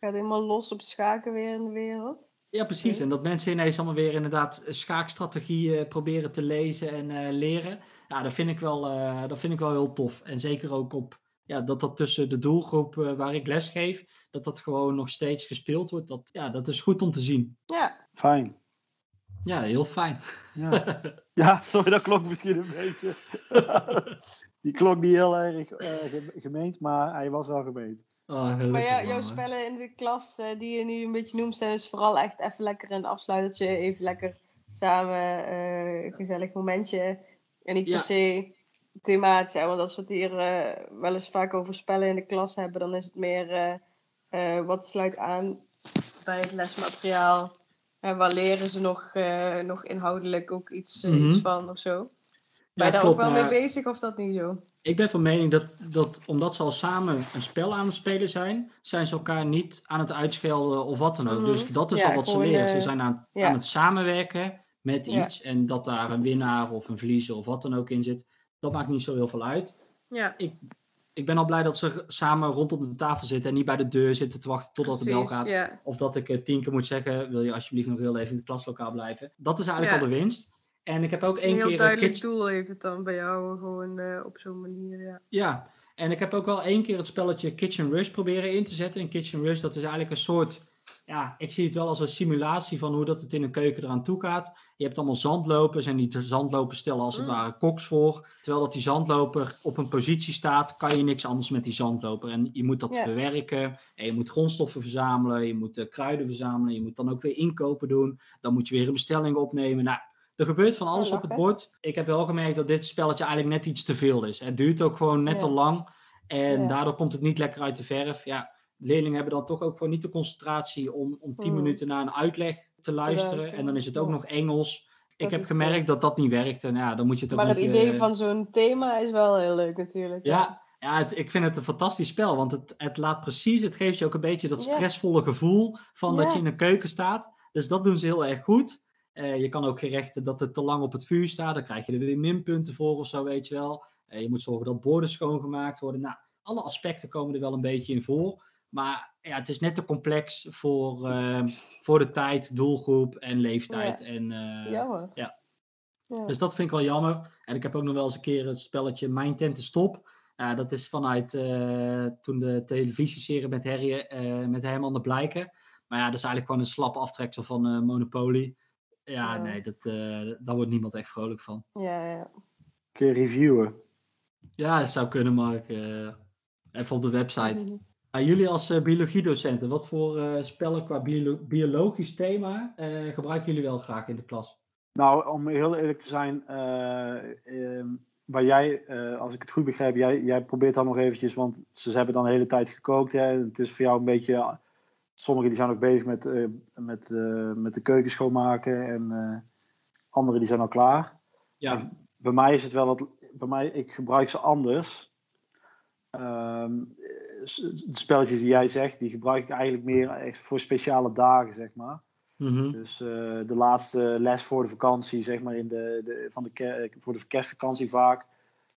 gaat helemaal los op schaken weer in de wereld. ja, precies. En dat mensen ineens allemaal weer inderdaad schaakstrategieën proberen te lezen en leren. Ja, dat vind, ik wel, dat vind ik wel heel tof. En zeker ook op, ja, dat dat tussen de doelgroep eh, waar ik les geef, dat dat gewoon nog steeds gespeeld wordt. Dat, ja, dat is goed om te zien. Ja, Fijn. Ja, heel fijn. Ja. ja, sorry, dat klonk misschien een beetje. Die klonk niet heel erg eh, ge- gemeend, maar hij was wel gemeend. Oh, maar wel, jouw spellen in de klas eh, die je nu een beetje noemt, zijn dus vooral echt even lekker een afsluitertje. Even lekker samen eh, een gezellig momentje. En niet Ja. per se thematisch. Hè? Want als we het hier eh, wel eens vaak over spellen in de klas hebben, dan is het meer eh, eh, wat sluit aan bij het lesmateriaal. En waar leren ze nog, nog inhoudelijk ook iets, eh, Mhm. iets van of zo? Ben Ja, je daar klopt, ook wel mee bezig of dat niet zo? Ik ben van mening dat, dat omdat ze al samen een spel aan het spelen zijn, zijn ze elkaar niet aan het uitschelden of wat dan ook. Mhm. Dus dat is Ja, al wat ze leren. Ze zijn aan, ja. aan het samenwerken met iets. En dat daar een winnaar of een verliezer of wat dan ook in zit, dat maakt niet zo heel veel uit. Ja, Ik, ik ben al blij dat ze samen rondom de tafel zitten en niet bij de deur zitten te wachten totdat de bel precies, gaat. Ja. Of dat ik eh, tien keer moet zeggen, wil je alsjeblieft nog heel even in het klaslokaal blijven. Dat is eigenlijk Ja. al de winst. En ik heb ook Een één heel keer... eh, duidelijk Kitchen- doel heeft het dan bij jou, gewoon eh, op zo'n manier. Ja. Ja, en ik heb ook wel één keer het spelletje Kitchen Rush proberen in te zetten. En Kitchen Rush, dat is eigenlijk een soort... Ja, ik zie het wel als een simulatie van hoe dat het in een keuken eraan toe gaat. Je hebt allemaal zandlopers en die zandlopers stellen als het Mm. ware koks voor. Terwijl dat die zandloper op een positie staat, kan je niks anders met die zandloper. En je moet dat Ja. verwerken. En je moet grondstoffen verzamelen, je moet eh, kruiden verzamelen. Je moet dan ook weer inkopen doen. Dan moet je weer een bestelling opnemen. Nou, er gebeurt van alles op het bord. Ik heb wel gemerkt dat dit spelletje eigenlijk net iets te veel is. Het duurt ook gewoon net Ja. te lang. En Ja. daardoor komt het niet lekker uit de verf. Ja, leerlingen hebben dan toch ook gewoon niet de concentratie om, om 10 Mm. minuten naar een uitleg te luisteren. En dan is het ook nog Engels. Ik heb gemerkt dat dat niet werkt. En ja, dan moet je het ook Maar het idee eh, van zo'n thema is wel heel leuk natuurlijk. Ja, ja het- ik vind het een fantastisch spel. Want het, het laat precies, het geeft je ook een beetje dat stressvolle gevoel van dat je in een keuken staat. Dus dat doen ze heel erg goed. Eh, je kan ook gerechten dat het te lang op het vuur staat. Dan krijg je er weer minpunten voor of zo, weet je wel. Eh, je moet zorgen dat borden schoongemaakt worden. Nou, alle aspecten komen er wel een beetje in voor. Maar ja, het is net te complex voor, eh, voor de tijd, doelgroep en leeftijd. En, eh, Jammer. ja. Ja. dus dat vind ik wel jammer. En ik heb ook nog wel eens een keer het spelletje Mijn Tent is Top. Dat is vanuit eh, toen de televisieserie met, Harry, eh, met Herman de Blijken. Maar ja, dat is eigenlijk gewoon een slappe aftreksel van eh, Monopoly. Ja, Ja. nee, dat, eh, daar wordt niemand echt vrolijk van. Ja, ja. Kun je reviewen? Ja, dat zou kunnen, Mark. eh, even op de website. Jullie als eh, biologiedocenten, wat voor eh, spellen qua biolo- biologisch thema eh, gebruiken jullie wel graag in de klas? Nou, om heel eerlijk te zijn, eh, ehm, waar jij als ik het goed begrijp, jij, jij probeert dan nog eventjes, want ze hebben dan de hele tijd gekookt. Hè? Het is voor jou een beetje, sommigen die zijn ook bezig met, uh, met, uh, met de keuken schoonmaken en anderen die zijn al klaar. Ja. bij mij is het wel wat, bij mij, ik gebruik ze anders. Um, de spelletjes die jij zegt, die gebruik ik eigenlijk meer echt voor speciale dagen, zeg maar. Mm -hmm. Dus uh, de laatste les voor de vakantie, zeg maar, in de, de, van de, voor de kerstvakantie vaak.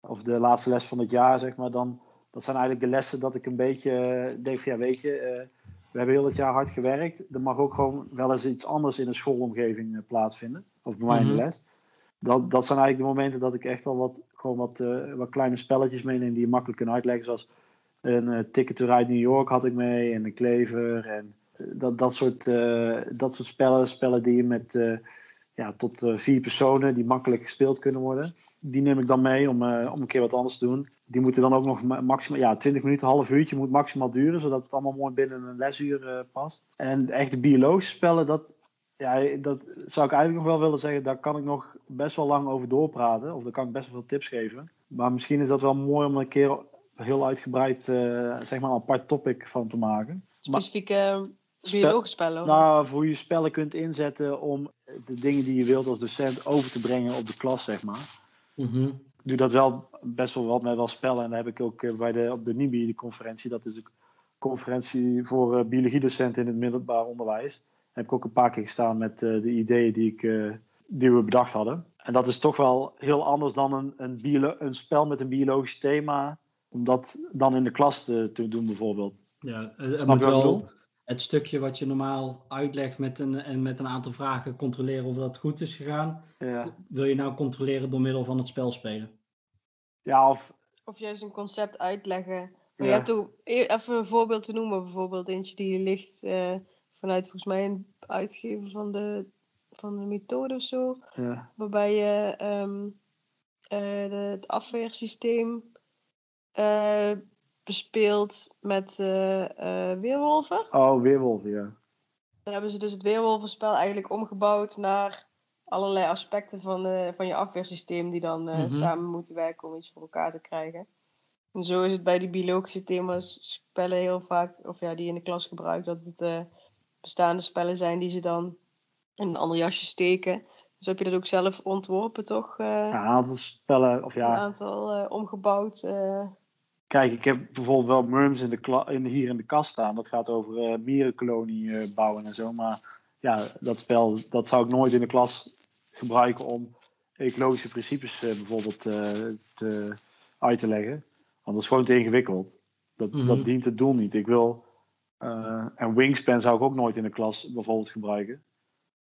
Of de laatste les van het jaar, zeg maar. Dan, dat zijn eigenlijk de lessen dat ik een beetje uh, denk van, ja, weet je, uh, we hebben heel het jaar hard gewerkt. Er mag ook gewoon wel eens iets anders in een schoolomgeving plaatsvinden. Of bij mij Mhm. in de les. Dat, dat zijn eigenlijk de momenten dat ik echt wel wat, gewoon wat, wat kleine spelletjes meeneem die je makkelijk kunt uitleggen. Zoals een Ticket to Ride New York had ik mee en een klever en dat, dat, soort, uh, dat soort spellen, spellen die je met ja, tot vier personen, die makkelijk gespeeld kunnen worden, die neem ik dan mee om, om een keer wat anders te doen. Die moeten dan ook nog maximaal, ja, 20 minuten, half uurtje moet maximaal duren, zodat het allemaal mooi binnen een lesuur past. En echt de biologische spellen, dat, ja, dat zou ik eigenlijk nog wel willen zeggen, daar kan ik nog best wel lang over doorpraten, of daar kan ik best wel veel tips geven. Maar misschien is dat wel mooi om een keer heel uitgebreid, zeg maar, een apart topic van te maken. Specifieke biologische spellen? Nou, voor hoe je spellen kunt inzetten om de dingen die je wilt als docent over te brengen op de klas, zeg maar. Mm -hmm. Ik doe dat wel best wel wat met wel spellen. En daar heb ik ook bij de, op de NIBI, de conferentie, dat is de conferentie voor uh, biologiedocenten in het middelbaar onderwijs. Daar heb ik ook een paar keer gestaan met uh, de ideeën die, ik, uh, die we bedacht hadden. En dat is toch wel heel anders dan een, een, een spel met een biologisch thema, om dat dan in de klas te, te doen bijvoorbeeld. Ja, het moet wel het stukje wat je normaal uitlegt met een, en met een aantal vragen controleren of dat goed is gegaan. Ja, Wil je nou controleren door middel van het spel spelen? ja of Of juist een concept uitleggen. Maar Ja. toe, e- even een voorbeeld te noemen, bijvoorbeeld eentje die ligt eh, vanuit volgens mij een uitgever van de, van de methode of zo. ja, Waarbij je ehm, eh, de- het afweersysteem eh, bespeelt met eh, eh, weerwolven. oh, weerwolf, ja. Daar hebben ze dus het weerwolvenspel eigenlijk omgebouwd naar allerlei aspecten van, eh, van je afweersysteem die dan eh, Mhm. samen moeten werken om iets voor elkaar te krijgen. En zo is het bij die biologische thema's spellen heel vaak, of ja, die je in de klas gebruikt, dat het eh, bestaande spellen zijn die ze dan in een ander jasje steken. Dus heb je dat ook zelf ontworpen, toch? eh, Ja, een aantal spellen, of Een ja, aantal eh, omgebouwd. eh, Kijk, ik heb bijvoorbeeld wel Murms in de in, hier in de kast staan. Dat gaat over eh mierenkolonie eh, bouwen en zo. Maar ja, dat spel dat zou ik nooit in de klas gebruiken om ecologische principes eh, bijvoorbeeld te, uit te leggen. Want dat is gewoon te ingewikkeld. Dat, Mhm. dat dient het doel niet. Ik wil. en Wingspan zou ik ook nooit in de klas bijvoorbeeld gebruiken.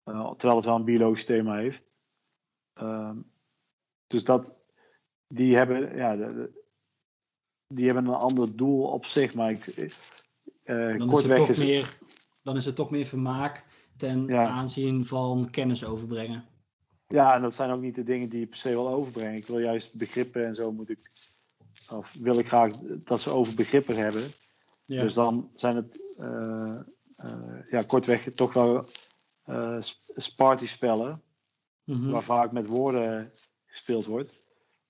Terwijl het wel een biologisch thema heeft. Ehm, dus dat. Die hebben. Ja, de- de- die hebben een ander doel op zich, maar ik, eh, Dan is, het toch is meer, dan is het toch meer vermaak ten Ja. aanzien van kennis overbrengen. Ja, en dat zijn ook niet de dingen die je per se wil overbrengen. Ik wil juist begrippen en zo moet ik, of wil ik graag dat ze over begrippen hebben. Ja. Dus dan zijn het, eh, eh, ja, kortweg toch wel eh partyspellen, Mhm. waar vaak met woorden gespeeld wordt.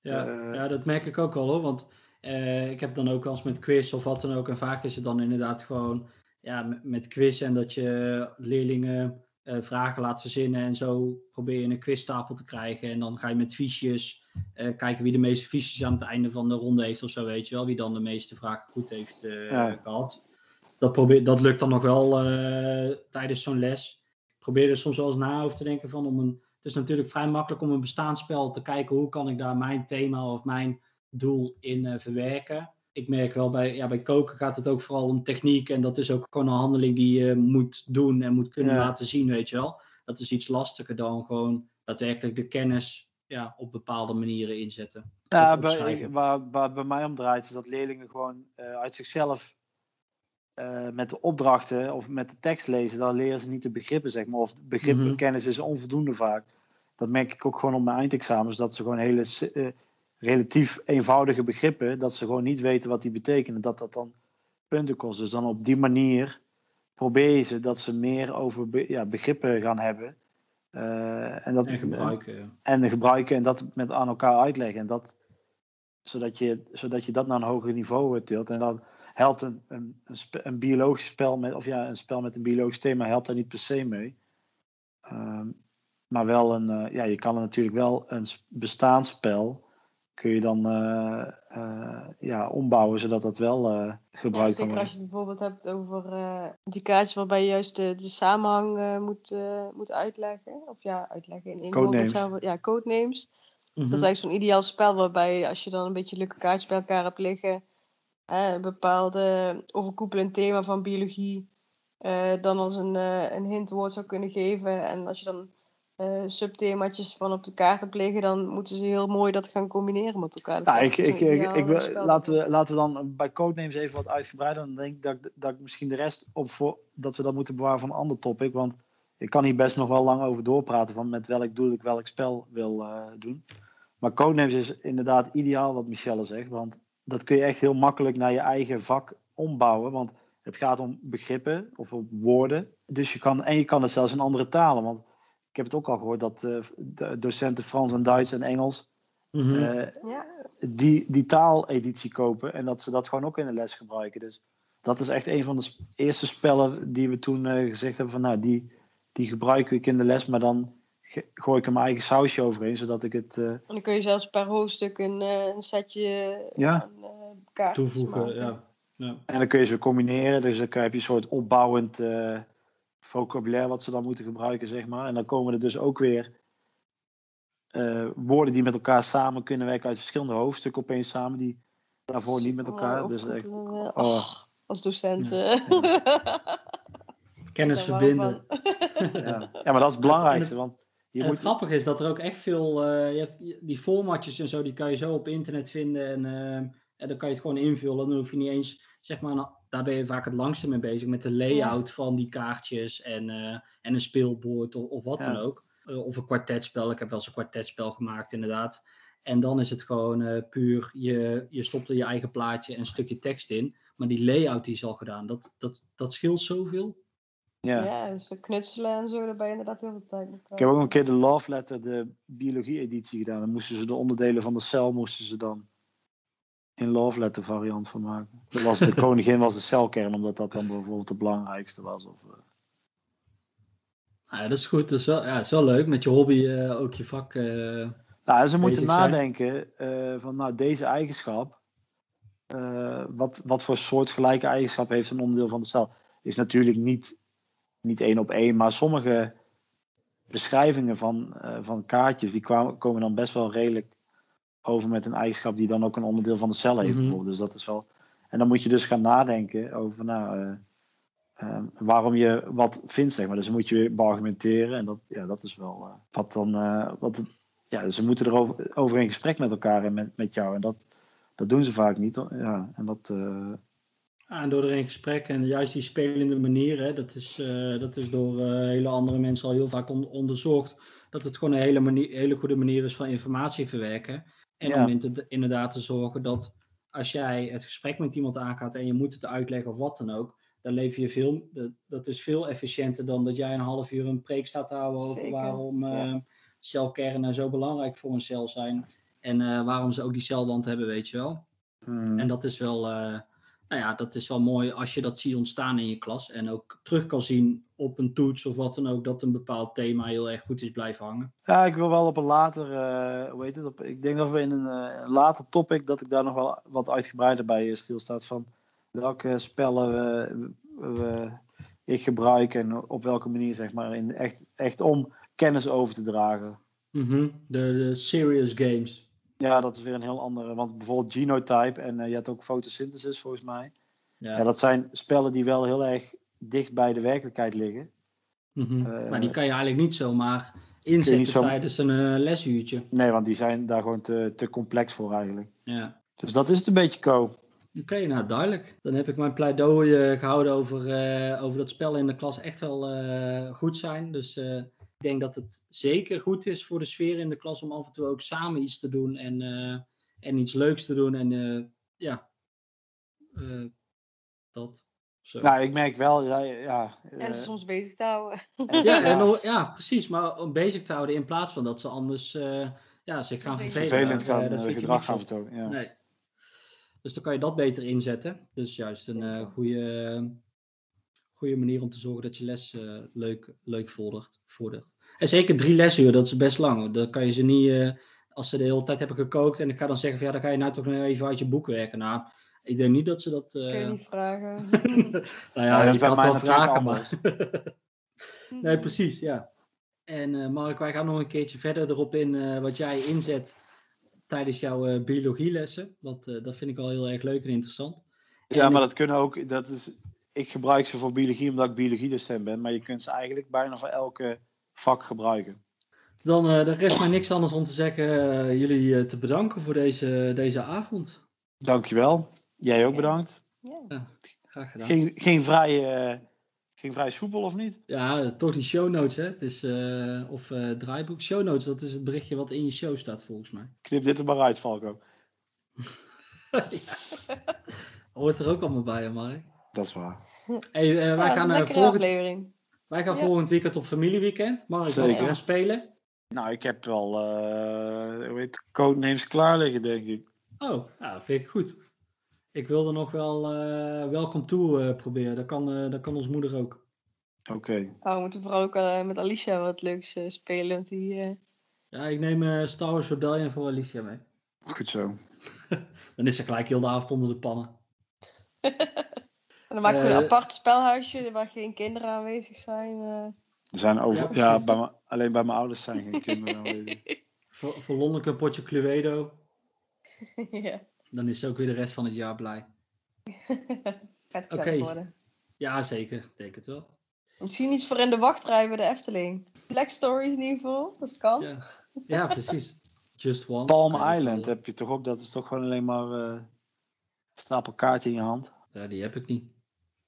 Ja, ja, dat merk ik ook wel hoor. Want eh, ik heb dan ook wel eens met quiz of wat dan ook. En vaak is het dan inderdaad gewoon ja, met, met quiz en dat je leerlingen eh, vragen laat verzinnen. En zo probeer je een quizstapel te krijgen. En dan ga je met fiches eh, kijken wie de meeste fiches aan het einde van de ronde heeft of zo, weet je wel. Wie dan de meeste vragen goed heeft eh, Ja. gehad. Dat, probeer, dat lukt dan nog wel tijdens zo'n les. Ik probeer er soms wel eens na over te denken van om een het is natuurlijk vrij makkelijk om een bestaansspel te kijken hoe kan ik daar mijn thema of mijn doel in eh, verwerken. Ik merk wel bij, ja, bij koken gaat het ook vooral om techniek en dat is ook gewoon een handeling die je moet doen en moet kunnen Ja. laten zien, weet je wel. Dat is iets lastiger dan gewoon daadwerkelijk de kennis ja, op bepaalde manieren inzetten. Ja, bij, waar, waar bij mij om draait, is dat leerlingen gewoon eh, uit zichzelf eh, met de opdrachten of met de tekst lezen, dan leren ze niet de begrippen, zeg maar. Of de begrippenkennis is onvoldoende vaak. Dat merk ik ook gewoon op mijn eindexamens, dat ze gewoon hele relatief eenvoudige begrippen, dat ze gewoon niet weten wat die betekenen, dat dat dan punten kost. Dus dan op die manier probeer je ze dat ze meer over be- ja, begrippen gaan hebben. Eh, en, dat, En gebruiken. ja. en gebruiken en dat met aan elkaar uitleggen. En dat, zodat, je, zodat je dat naar een hoger niveau tilt. En dan helpt een, een, een, spe- een biologisch spel met, of ja, een spel met een biologisch thema helpt daar niet per se mee. Ehm, maar wel een, eh, ja, je kan er natuurlijk wel een bestaansspel kun je dan eh, eh, ja, ombouwen zodat dat wel eh, Ja, gebruikt kan zeker als worden. je het bijvoorbeeld hebt over die kaartjes waarbij je juist de, de samenhang moet, moet uitleggen. Of ja, uitleggen in. Codenames. Dat zou- Ja, codenames. Mhm. Dat is eigenlijk zo'n ideaal spel waarbij als je dan een beetje leuke kaartjes bij elkaar hebt liggen, hè, een bepaalde overkoepelend thema van biologie, dan als een, eh, een hintwoord zou kunnen geven. En als je dan eh subthemaatjes van op de kaart hebt liggen, dan moeten ze heel mooi dat gaan combineren met elkaar. Dat Nou, ik, ik, ik, eh, wil- spel. laten, we, laten we dan bij Codenames even wat uitgebreider. Dan denk ik dat, dat ik misschien de rest op voor, dat we dat moeten bewaren voor een ander topic. Want ik kan hier best nog wel lang over doorpraten van met welk doel ik welk spel wil eh, doen. Maar Codenames is inderdaad ideaal wat Michelle zegt. Want dat kun je echt heel makkelijk naar je eigen vak ombouwen. Want het gaat om begrippen of om woorden. Dus je kan, en je kan het zelfs in andere talen. Want ik heb het ook al gehoord dat eh, de docenten Frans en Duits en Engels Mhm. eh, Ja, die, die taaleditie kopen en dat ze dat gewoon ook in de les gebruiken. Dus dat is echt een van de sp- eerste spellen die we toen eh, gezegd hebben van nou, die, die gebruik ik in de les, maar dan gooi ik er mijn eigen sausje overheen, zodat ik het... eh, en dan kun je zelfs per hoofdstuk een, eh, een setje Ja. aan eh, Toevoegen, ja. ja. en dan kun je ze combineren, dus dan heb je een soort opbouwend eh, vocabulaire wat ze dan moeten gebruiken, zeg maar. En dan komen er dus ook weer eh, woorden die met elkaar samen kunnen werken uit verschillende hoofdstukken opeens samen, die daarvoor niet met elkaar... Oh, Dus echt, oh, oh, als docent. Ja. eh. Kennis verbinden. ja. ja, maar dat is het belangrijkste, want je En moet... het grappige is dat er ook echt veel, eh, je hebt, die formatjes en zo, die kan je zo op internet vinden en, eh, en dan kan je het gewoon invullen. Dan hoef je niet eens, zeg maar, nou, daar ben je vaak het langste mee bezig met de layout van die kaartjes en, eh, en een speelbord of, of wat Ja. dan ook. Eh, of een kwartetspel, ik heb wel eens een kwartetspel gemaakt inderdaad. En dan is het gewoon eh, puur, je, je stopt er je eigen plaatje en een stukje tekst in. Maar die layout die is al gedaan, dat, dat, dat scheelt zoveel. Ja. Ja, dus knutselen en zo, daar ben je inderdaad heel veel tijd mee Ik heb ook een keer de Love Letter, de biologie-editie gedaan. Dan moesten ze de onderdelen van de cel moesten ze dan in Love Letter variant van maken. Dat was de koningin was de celkern, omdat dat dan bijvoorbeeld het belangrijkste was. Of, eh, ja, dat is goed, dat is wel, ja, dat is wel leuk. Met je hobby eh, ook je vak. eh, Nou, ze moeten nadenken van nou, deze eigenschap. wat, wat voor soortgelijke eigenschap heeft een onderdeel van de cel? Is natuurlijk niet, niet één op één, maar sommige beschrijvingen van, van kaartjes die kwamen, komen dan best wel redelijk over met een eigenschap die dan ook een onderdeel van de cel heeft. Bijvoorbeeld. Dus dat is wel. En dan moet je dus gaan nadenken over nou, eh, eh, waarom je wat vindt, zeg maar. Dus dan moet je weer beargumenteren. En dat, ja, dat is wel eh, wat dan. wat ja, dus ze moeten erover over in gesprek met elkaar en met, met jou. En dat, dat doen ze vaak niet. Ja, en dat. en door er in gesprek en juist die spelende manier, hè, dat, is, dat is door hele andere mensen al heel vaak on- onderzocht. Dat het gewoon een hele, manier, hele goede manier is van informatie verwerken. En Ja. om inderdaad te zorgen dat als jij het gesprek met iemand aangaat en je moet het uitleggen of wat dan ook, dan lever je veel, dat, dat is veel efficiënter dan dat jij een half uur een preek staat te houden over Zeker, waarom eh, ja. celkernen zo belangrijk voor een cel zijn. En eh, waarom ze ook die celwand hebben, weet je wel. hmm. En dat is wel, eh, nou ja, dat is wel mooi als je dat ziet ontstaan in je klas. En ook terug kan zien op een toets of wat dan ook, dat een bepaald thema heel erg goed is blijven hangen. Ja, ik wil wel op een later, eh, hoe heet het, op, ik denk dat we in een, eh, een later topic, dat ik daar nog wel wat uitgebreider bij eh, stilstaat van welke spellen we, we, ik gebruik en op welke manier, zeg maar, in echt, echt om kennis over te dragen. Mhm, De, de serious games. Ja, dat is weer een heel andere, want bijvoorbeeld Genotype en je hebt ook Photosynthesis volgens mij. Ja. Ja, dat zijn spellen die wel heel erg dicht bij de werkelijkheid liggen. mhm. eh, maar die kan je eigenlijk niet zomaar inzetten zo- tijdens een eh, lesuurtje. Nee, want die zijn daar gewoon te, te complex voor eigenlijk. Ja. Dus dat is het een beetje ko. Oké, nou duidelijk. Dan heb ik mijn pleidooi eh, gehouden over, over dat spellen in de klas echt wel goed zijn. Dus ik denk dat het zeker goed is voor de sfeer in de klas om af en toe ook samen iets te doen en, en iets leuks te doen. En ja, dat. Zo. Nou, ik merk wel, ja, ja En eh, ze soms bezig te houden. en- ja, ja. en dan- ja, precies. Maar om bezig te houden in plaats van dat ze anders eh, ja, zich gaan vervelen. vervelend eh, gaan, gedrag niks gaan vertonen. Ja. Nee. Dus dan kan je dat beter inzetten. Dus juist een eh, goede, goede manier om te zorgen dat je les eh, leuk, leuk vordert, vordert. En zeker drie lesuur, dat is best lang. Dan kan je ze niet, eh, als ze de hele tijd hebben gekookt en ik ga dan zeggen van ja, dan ga je nou toch nog even uit je boek werken. Nou, ik denk niet dat ze dat... eh, Kun je niet vragen. nou Ja, ja, dat is je kan het wel vragen, maar... nee, precies, ja. En eh, Mark, wij gaan nog een keertje verder erop in eh, wat jij inzet tijdens jouw eh, biologielessen. Want eh, dat vind ik al heel erg leuk en interessant. Ja, En maar ik- dat kunnen ook. Dat is, ik gebruik ze voor biologie omdat ik biologiedocent ben. Maar je kunt ze eigenlijk bijna voor elke vak gebruiken. Dan eh, er rest mij niks anders om te zeggen eh, jullie eh, te bedanken voor deze, deze avond. Dankjewel. Jij ook Ja. bedankt. Ja. Graag gedaan. Ging, ging, vrij, eh, ging vrij soepel of niet? Ja, toch die show notes, hè? Het is, eh, of eh, draaiboek. Show notes, dat is het berichtje wat in je show staat, volgens mij. Knip dit er maar uit, Falco. Hoort er ook allemaal bij, hè, Mark? Dat is waar. Hey, eh, wij Ja, gaan, volgend, wij gaan Ja. volgend weekend op familieweekend. Mark, wat Zeker. gaan we spelen? Nou, ik heb wel, eh heet het, codenames klaar liggen, denk ik. Oh, ja, vind ik goed. Ik wilde nog wel eh Welcome To eh, proberen. Dat kan, eh, dat kan ons moeder ook. Oké. Oh, we moeten vooral ook eh, met Alicia wat leuks eh, spelen. Want die, eh, Ja, ik neem eh, Star Wars Rebellion voor Alicia mee. Goed zo. Dan is ze gelijk heel de avond onder de pannen. en dan maken we een apart spelhuisje waar geen kinderen aanwezig zijn. eh. Er zijn over, Ja, bij alleen bij mijn ouders zijn geen kinderen aanwezig. Voor, voor Lonneke een potje Cluedo. ja, Dan is ze ook weer de rest van het jaar blij. gaat Oké. worden. Ja, zeker. Ik denk het wel. Misschien iets voor in de wachtrij bij de Efteling. Black Stories in ieder geval, als het kan. Ja, ja precies. Just one. Palm Island wel- heb je toch ook? Dat is toch gewoon alleen maar eh, een stapel kaarten in je hand? Ja, die heb ik niet.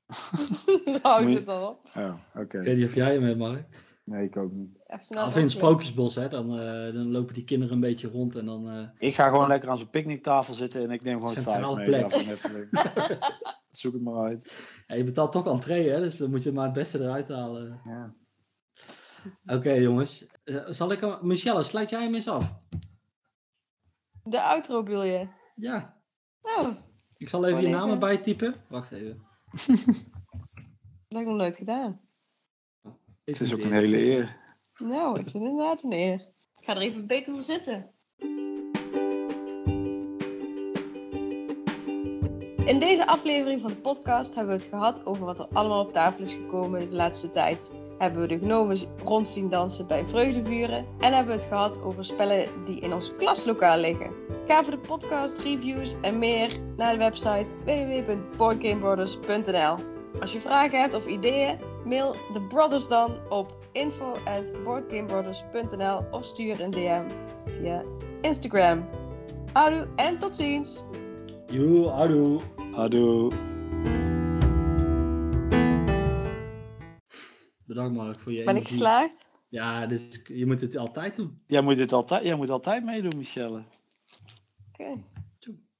Daar houdt het al op. Oh, oké. Ik weet niet of jij hem hebt, Mark. Nee, ik ook niet. Of in het Sprookjesbos, hè. Dan, eh, dan lopen die kinderen een beetje rond en dan... eh, Ik ga gewoon lekker aan zo'n picknicktafel zitten en ik neem gewoon stijf mee. plek. Zoek het maar uit. ja, je betaalt toch entree, hè. Dus dan moet je maar het beste eruit halen. Ja. Oké, jongens. Eh, zal ik hem... Michelle, sluit jij hem eens af? De outro bedoel je? Ja. Oh, Ik zal even je naam erbij typen. Wacht even. dat heb ik nog nooit gedaan. Het is ook een hele eer. Nou, het is inderdaad een eer. Ik ga er even beter voor zitten. In deze aflevering van de podcast hebben we het gehad over wat er allemaal op tafel is gekomen de laatste tijd. Hebben we de gnomen rond zien dansen bij vreugdevuren en hebben we het gehad over spellen die in ons klaslokaal liggen. Ga voor de podcast, reviews en meer naar de website www.boardgamebrothers.nl. Als je vragen hebt of ideeën, mail de brothers dan op info@boardgamebrothers.nl of stuur een DM via Instagram. Houdoe en tot ziens! Joe, houdoe. Houdoe. Bedankt Mark voor je Ben ik geslaagd? Ja, dus je moet het altijd doen. Jij moet dit altijd, jij moet altijd meedoen, Michelle. Oké,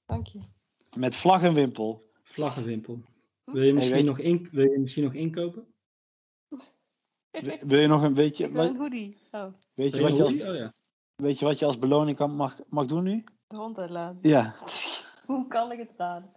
dank je. Met vlag en wimpel. Vlaggenwimpel. Wil je misschien, weet- nog, in, wil je misschien nog inkopen? Wil- Wil je nog een beetje, Ik wil een hoodie. Oh, weet, je wat je als? Oh ja. weet je wat je als beloning kan, mag, mag doen nu? de hond uitlaten. Ja. Hoe kan ik het raden?